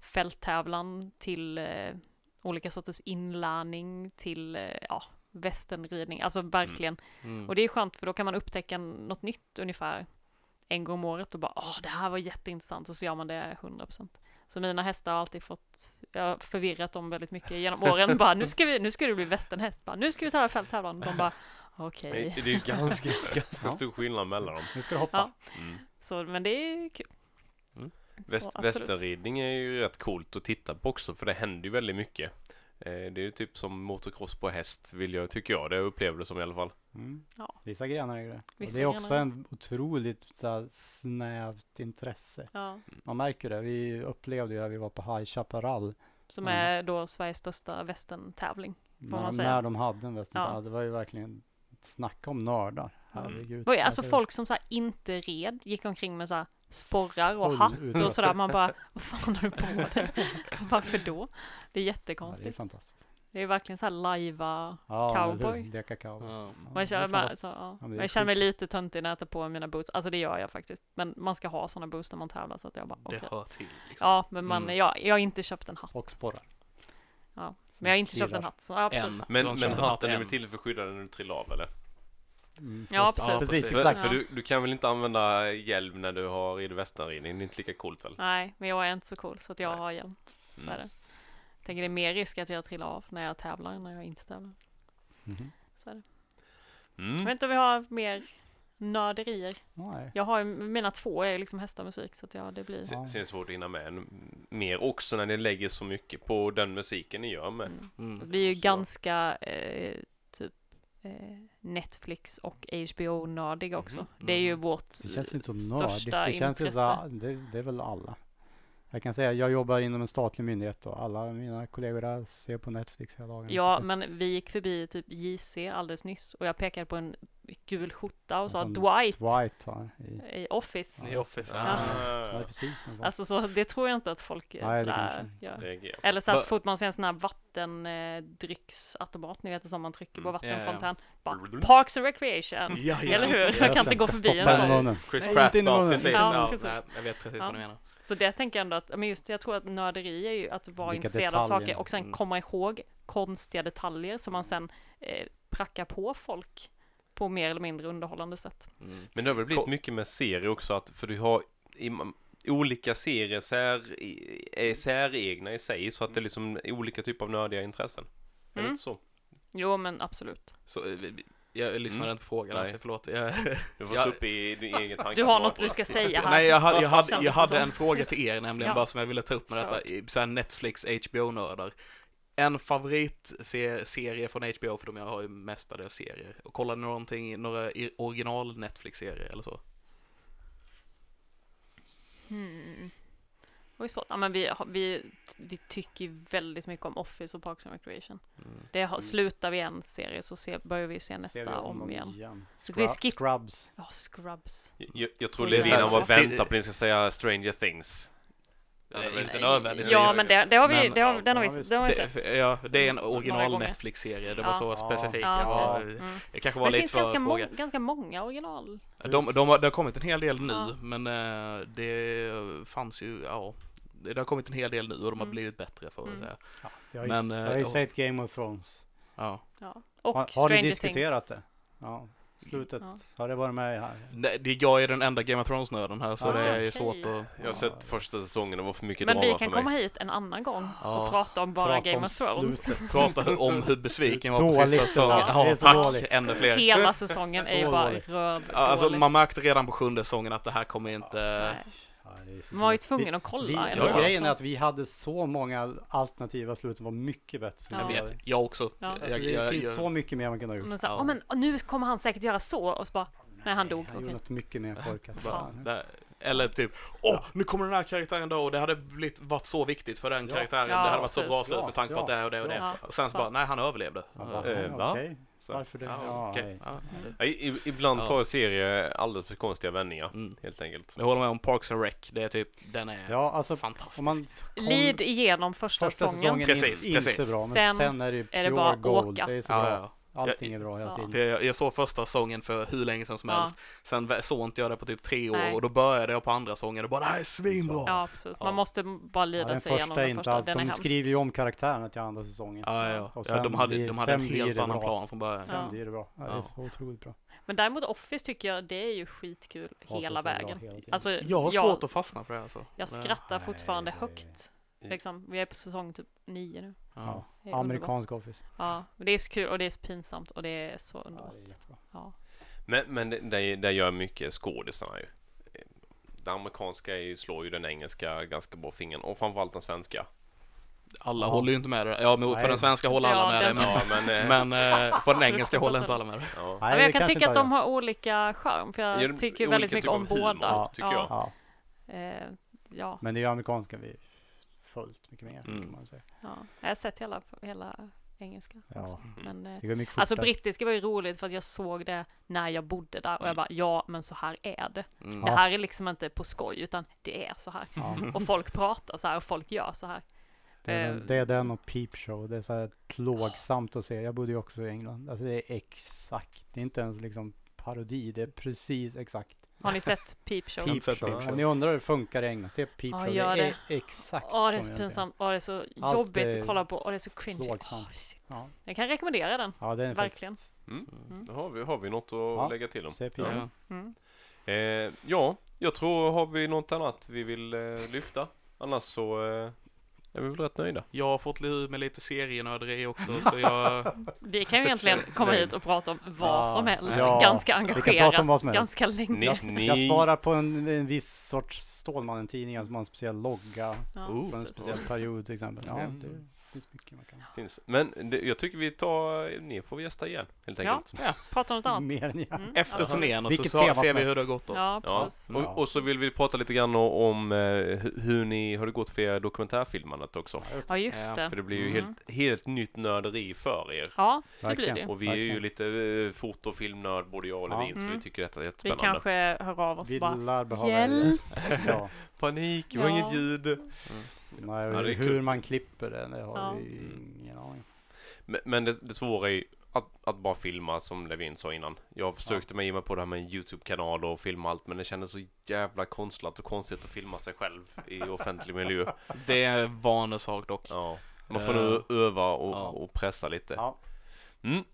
fälttävlan till eh, olika sorters inlärning till eh, ja, västernridning, alltså verkligen. Mm. Och det är skönt för då kan man upptäcka något nytt ungefär en gång om året och bara åh det här var jätteintressant och så gör man det 100%. Så mina hästar har alltid fått, jag har förvirrat dem väldigt mycket genom åren. Bara nu ska vi, nu ska du bli västernhäst, bara nu ska vi tävla fälttävlan. De bara okej. Det det är ju ganska, ganska stor skillnad mellan dem. Nu ska du hoppa. Ja. Mm. Så men det är kul. Mm. Väst, västernridning är ju rätt coolt att titta på också för det händer ju väldigt mycket. Eh, det är typ som motocross på häst vill jag, tycker jag. Det upplever det som i alla fall. Mm. Ja. Vissa grenar är det. Och det är också grenar. en otroligt så här, snävt intresse. Ja, Man märker det. Vi upplevde ju det. Vi var på High Chaparral. som Mm. är då Sveriges största västerntävling. När, när de hade en västern. Ja. Det var ju verkligen Snacka om nördar. Herregud. Vad är- Alltså Varför- folk som så här inte red, gick omkring med så här sporrar och hatt och sådär. Man bara, vad fan har du på dig? Varför då? Det är Ja, det är jättekonstigt. fantastiskt. Det Det är verkligen så här lajva Ja, cowboy. Leka cowboy. Ja. Ja, Man det känner, man, vara- så, ja. det är jag känner mig lite töntig när jag tar på mina boots. Alltså det gör jag faktiskt. Men man ska ha sådana boots när man tävlar så att jag bara Det okej. hör till. Liksom. Ja, men man, Mm. jag, jag har inte köpt en hatt. Och sporrar. Men jag har inte köpt en Killar. hatt. Så, ja, precis. En. Men, men hatten är väl till för att skydda dig när du trillar av eller? Mm, Ja, precis. precis. För, Exakt. för du, du kan väl inte använda hjälm när du har ridvästanridning? Det är inte lika coolt väl? Nej, men jag är inte så cool så att jag Nej. har hjälm. Så Mm. är det. Jag tänker det är mer risk att jag trillar av när jag tävlar än när jag inte tävlar. Mhm. Så är det. Jag Mm. vet inte om vi har mer nörderier. Nej. Jag har ju, mina två är liksom hästarmusik så att ja, det blir... Ja. Sen sen är det svårt att hinna med en, mer också när ni lägger så mycket på den musiken ni gör med. Mm. Mm. Vi är ju Så. ganska eh, Netflix och HBO-nördiga också. Mhm. Det är ju vårt Det känns inte så största nördigt. Det känns ju intresse. så, det, det är väl alla. Jag kan säga, jag jobbar inom en statlig myndighet och alla mina kollegor där ser på Netflix hela dagen. Ja, men vi gick förbi typ JC alldeles nyss och jag pekade på en gul skjorta och sa Dwight White ja, i, i Office. I Office. Ja. ja Ah, precis en sån. Alltså så det tror jag inte att folk Nej, sådär gör. Eller så, här, så fort man ser en sån här vattendrycksautomat, ni vet det som man trycker på Mm. Ja, ja. vattenfontän. Bara, Parks and Recreation. Ja, ja. Eller hur? Ja, Jag kan inte gå förbi en sån. Chris Pratt precis. Ja, Ja, precis. Jag vet precis Ja. vad du menar. Så det tänker jag ändå att, men just jag tror att nörderi är ju att vara Vilka intresserad av detaljer. saker och sen Mm. komma ihåg konstiga detaljer som man sen eh, prackar på folk på mer eller mindre underhållande sätt. Mm. Men det har väl blivit Ko- mycket med serier också att, för du har i, olika serier sär, är säregna i sig så att det är liksom olika typer av nördiga intressen. Är det Mm. inte så? Jo, men absolut. Så, eh, jag lyssnade Mm. inte på frågan, Nej. alltså, förlåt. Jag, Du får Ja. ja. upp i din egen tanke. Du har något du ska säga här. Nej, jag hade, jag hade, jag hade en fråga till er nämligen, Ja. bara som jag ville ta upp med detta, så här Netflix, HBO-nördar. En favoritserie från HBO, för de jag har ju mestadels serier. Och kollade ni någonting, några original Netflix-serier eller så? Hmm. Det var svårt. Ja, men vi, vi, vi tycker ju väldigt mycket om Office och Parks and Recreation. Mm. Det har, slutar vi en serie så se, börjar vi se Ser vi nästa om dem igen. Så Scrub- vi skip- Scrubs. Ja, Scrubs. Jag, jag tror jävla- Levin han bara Se- väntar på att ni ska säga Stranger Things. Ja, inte nödvändigtvis. Ja, men det, det har vi, Men- det har, ja, den har ja, vi, den har vi Det, sett. ja, det är en Några original. Netflix-serie, det var Ja. så Ja. specifikt. Ja, var, okej. Mm. jag kanske Men var det lite finns för ganska, må- ganska många original. De, de, har- det har kommit en hel del nu, Ja. men eh, det fanns ju, ja, det har kommit en hel del nu och de har Mm. blivit bättre får jag Mm. säga. Ja, jag har ju, Men, jag eh, har ju ja. sett Game of Thrones. Ja. Ja. Och Har, har Stranger ni diskuterat Things. det? Ja, slutet. Ja. Har det varit med här? Det, det, jag är den enda Game of Thrones-nörden här så Ah, det är okej. svårt att... Jag har sett första säsongen, det var för mycket Men vi drama kan för mig. komma hit en annan gång Ja. och prata om bara Prata Game om of Thrones. slutet. Prata om hur besviken jag var på sista säsongen. Ja, Det är så tack, dåligt. ännu fler. Hela säsongen är ju bara röd Ja, Alltså man märkte redan på sjunde säsongen att det här kommer inte... Nej. Ja, Man var ju tvungen att kolla. Vi, och grejen är alltså. att vi hade så många alternativa slut som var mycket bättre. Ja. Jag vet, jag också. Ja. Alltså, Jag, det jag, finns jag, så mycket mer man kunde ha gjort. Men så, Ja. "Åh, men nu kommer han säkert göra så och så bara, nej han dog. Han Okej. gjorde något mycket mer korkat. Eller typ, åh, nu kommer den här karaktären då och det hade blivit, varit så viktigt för den Ja. karaktären. Ja, det hade varit så bra slut med tanke på Ja, att det och det och det. Ja. Och sen så bara, nej han överlevde. Ja, Ja, va? Eh, va? Okej, Så. varför det? ja, nej. Ja. Ja, i, ibland Ja. tar serier alldeles för konstiga vändningar, Mm. helt enkelt. Jag håller med om Parks and Rec, det är typ, den är Ja, alltså fantastisk. man kom, Lid igenom första, första säsongen. säsongen Precis, in, precis. inte bra, men Sen sen, är det pure är det bara gold. åka. Det är så Ja, bra. Ja. Allting är bra hela Ja. tiden. För jag, jag såg första säsongen för hur länge sedan som Ja. helst. Sen såg inte jag det på typ tre år Nej. och då började jag på andra säsongen och bara det här är svinbra. Ja, precis. Man Ja. måste bara Ja, lida den sig igenom den inte första. alls. Den De skriver ju om karaktärerna till andra säsongen. Ja, ja. Och ja sen de hade, blir- de hade en helt annan bra. plan från början. Sen Ja. blir det bra. Ja, det Ja. är så otroligt bra. Men däremot Office tycker jag, det är ju skitkul hela bra vägen. hela. Alltså, Jag har jag, svårt att fastna för det alltså. jag skrattar Nej, fortfarande högt. Liksom, vi är på säsong typ nio nu. Ja. Ja. Amerikansk Office. Ja, men det är så kul och det är så pinsamt och det är så Ja, underbart. det är jättebra. Ja. Men, men det, det, det gör mycket skådisarna ju. Det amerikanska är ju, slår ju den engelska ganska bra fingern och framförallt den svenska. Alla Ja. håller ju inte med det. Ja, men för Nej. den svenska håller alla Ja, med det. Men, Ja, men... eh, men eh, för den engelska håller inte alla med det. ja. Men jag kan tycka att jag de har olika charm, för jag Ja, de- tycker väldigt mycket om humor, båda. tycker jag. Ja, ja, men det är ju amerikanska vi fullt mycket mer Mm. kan man säga. ja. Jag har sett hela, hela engelska. Ja, också. Men, eh, det går mycket alltså brittiska var ju roligt för att jag såg det när jag bodde där och jag bara, ja men så här är det. Mm. Det här är liksom inte på skoj utan det är så här. Ja, Och folk pratar så här och folk gör så här. Det är, Eh, den, det är den och Peep Show. Det är så här plågsamt att se. Jag bodde ju också i England. Alltså det är exakt. Det är inte ens liksom parodi. Det är precis exakt. Har ni sett Peep Show? Peep Show. Peep Show. Om ni undrar hur det funkar i England, se Peep Ja, Show. gör det det. är exakt Åh, det är så pinsamt. Åh, det är så Allt jobbigt är att kolla på. Åh, det är så cringy. Åh, shit. Ja, Jag kan rekommendera den. ja det är Verkligen. Mm. Mm. Då har vi, har vi något att Ja. lägga till om. Se Peep Ja. Ja. Mm. Eh, ja, jag tror har vi något annat vi vill eh, lyfta. Annars så eh, är vi väl rätt nöjda. Jag har fått ur med lite serienörderi också så jag... Vi kan ju egentligen komma hit och prata om vad Ja. som helst. Ja. Ganska engagerat. Ganska länge. Ni, Jag, ni, jag svarar på en, en viss sorts Stålmannen-tidningar som har en speciell logga Ja, från en speciell period till exempel. Ja, Mm. det finns mycket man kan. finns. Men det, jag tycker vi tar, ni får gästa igen helt Ja. enkelt. Prata om något annat. Mer än. Mm, Efter turnén och så, Vilket så tema ser vi hur det har gått då. Ja, Ja, precis. Ja. och, och så vill vi prata lite grann om eh, hu- hur ni, har det gått för er dokumentärfilmandet också? Ja, just det. Ja, just Ja, det. För det blir ju Mm. helt, helt nytt nörderi för er. Ja, det blir Verkligen. det ju. Och vi är ju lite eh, foto och filmnörd både jag och Ja. Levin så vi Mm. tycker detta är Vi jättespännande. kanske hör av oss Vi bara. Hjälp! Ja, Panik, det var Ja. inget ljud. Nej, Ja, hur kul. man klipper det, det har Ja. vi ingen aning. Men, men det, det svåra är ju att, att bara filma som Levin sa innan. Jag försökte mig ge mig på det här med en YouTube-kanal och filma allt men det kändes så jävla konstlat och konstigt att filma sig själv i offentlig miljö. Det är en vanesak dock. Ja. Man får nu öva och, Ja. och pressa lite. Ja, Mm.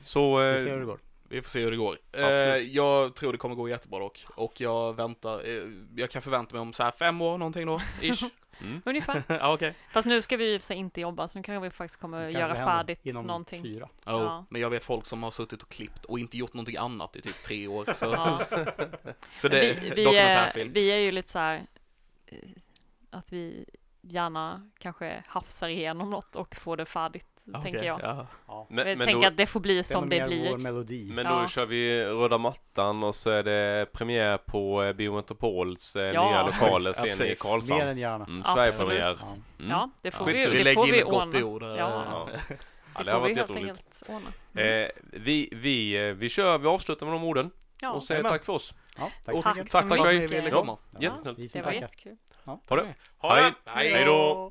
Så... vi eh, ser hur det går. Vi får se hur det går. Eh, Absolut. jag tror det kommer gå jättebra dock. Och jag väntar, eh, jag kan förvänta mig om så här fem år någonting då, ish. Mm. Ungefär. okej. Fast nu ska vi sig inte jobba, så nu kanske vi faktiskt kommer Det göra färdigt inom någonting. fyra. Oh, Ja. Men jag vet folk som har suttit och klippt och inte gjort någonting annat i typ tre år. Så, Ja. så det är vi, vi, är, vi är ju lite så här eh, att vi gärna kanske hafsar igenom något och får det färdigt, Ja, tänker jag. Ja. Ja. Men, jag men, tänker då, att det får bli som det blir. melodi. men Ja. då kör vi röda mattan och så är det premiär på eh, Biometropols eh, Ja. nya lokaler Ja, sen i precis. Mer Karlshamn. än gärna. Mm. Sverigepremiär. Ja. Mm. Ja, det får Ja. vi, Vi det lägger får in vi ett gott ordna. ord. Ja. Ja. Det Ja, det får har vi varit helt jätteroligt. enkelt ordna. Mm. Eh, vi, vi, eh, vi kör, vi avslutar med de orden Ja, och säger jajamän. tack för oss. Ja, tack Och så Tack tack för att ni mycket. ville Ja. komma. Jättesnällt. Vi som det var tackar. jättekul. Ha det. Ha det! Hej. Hej då. Hörde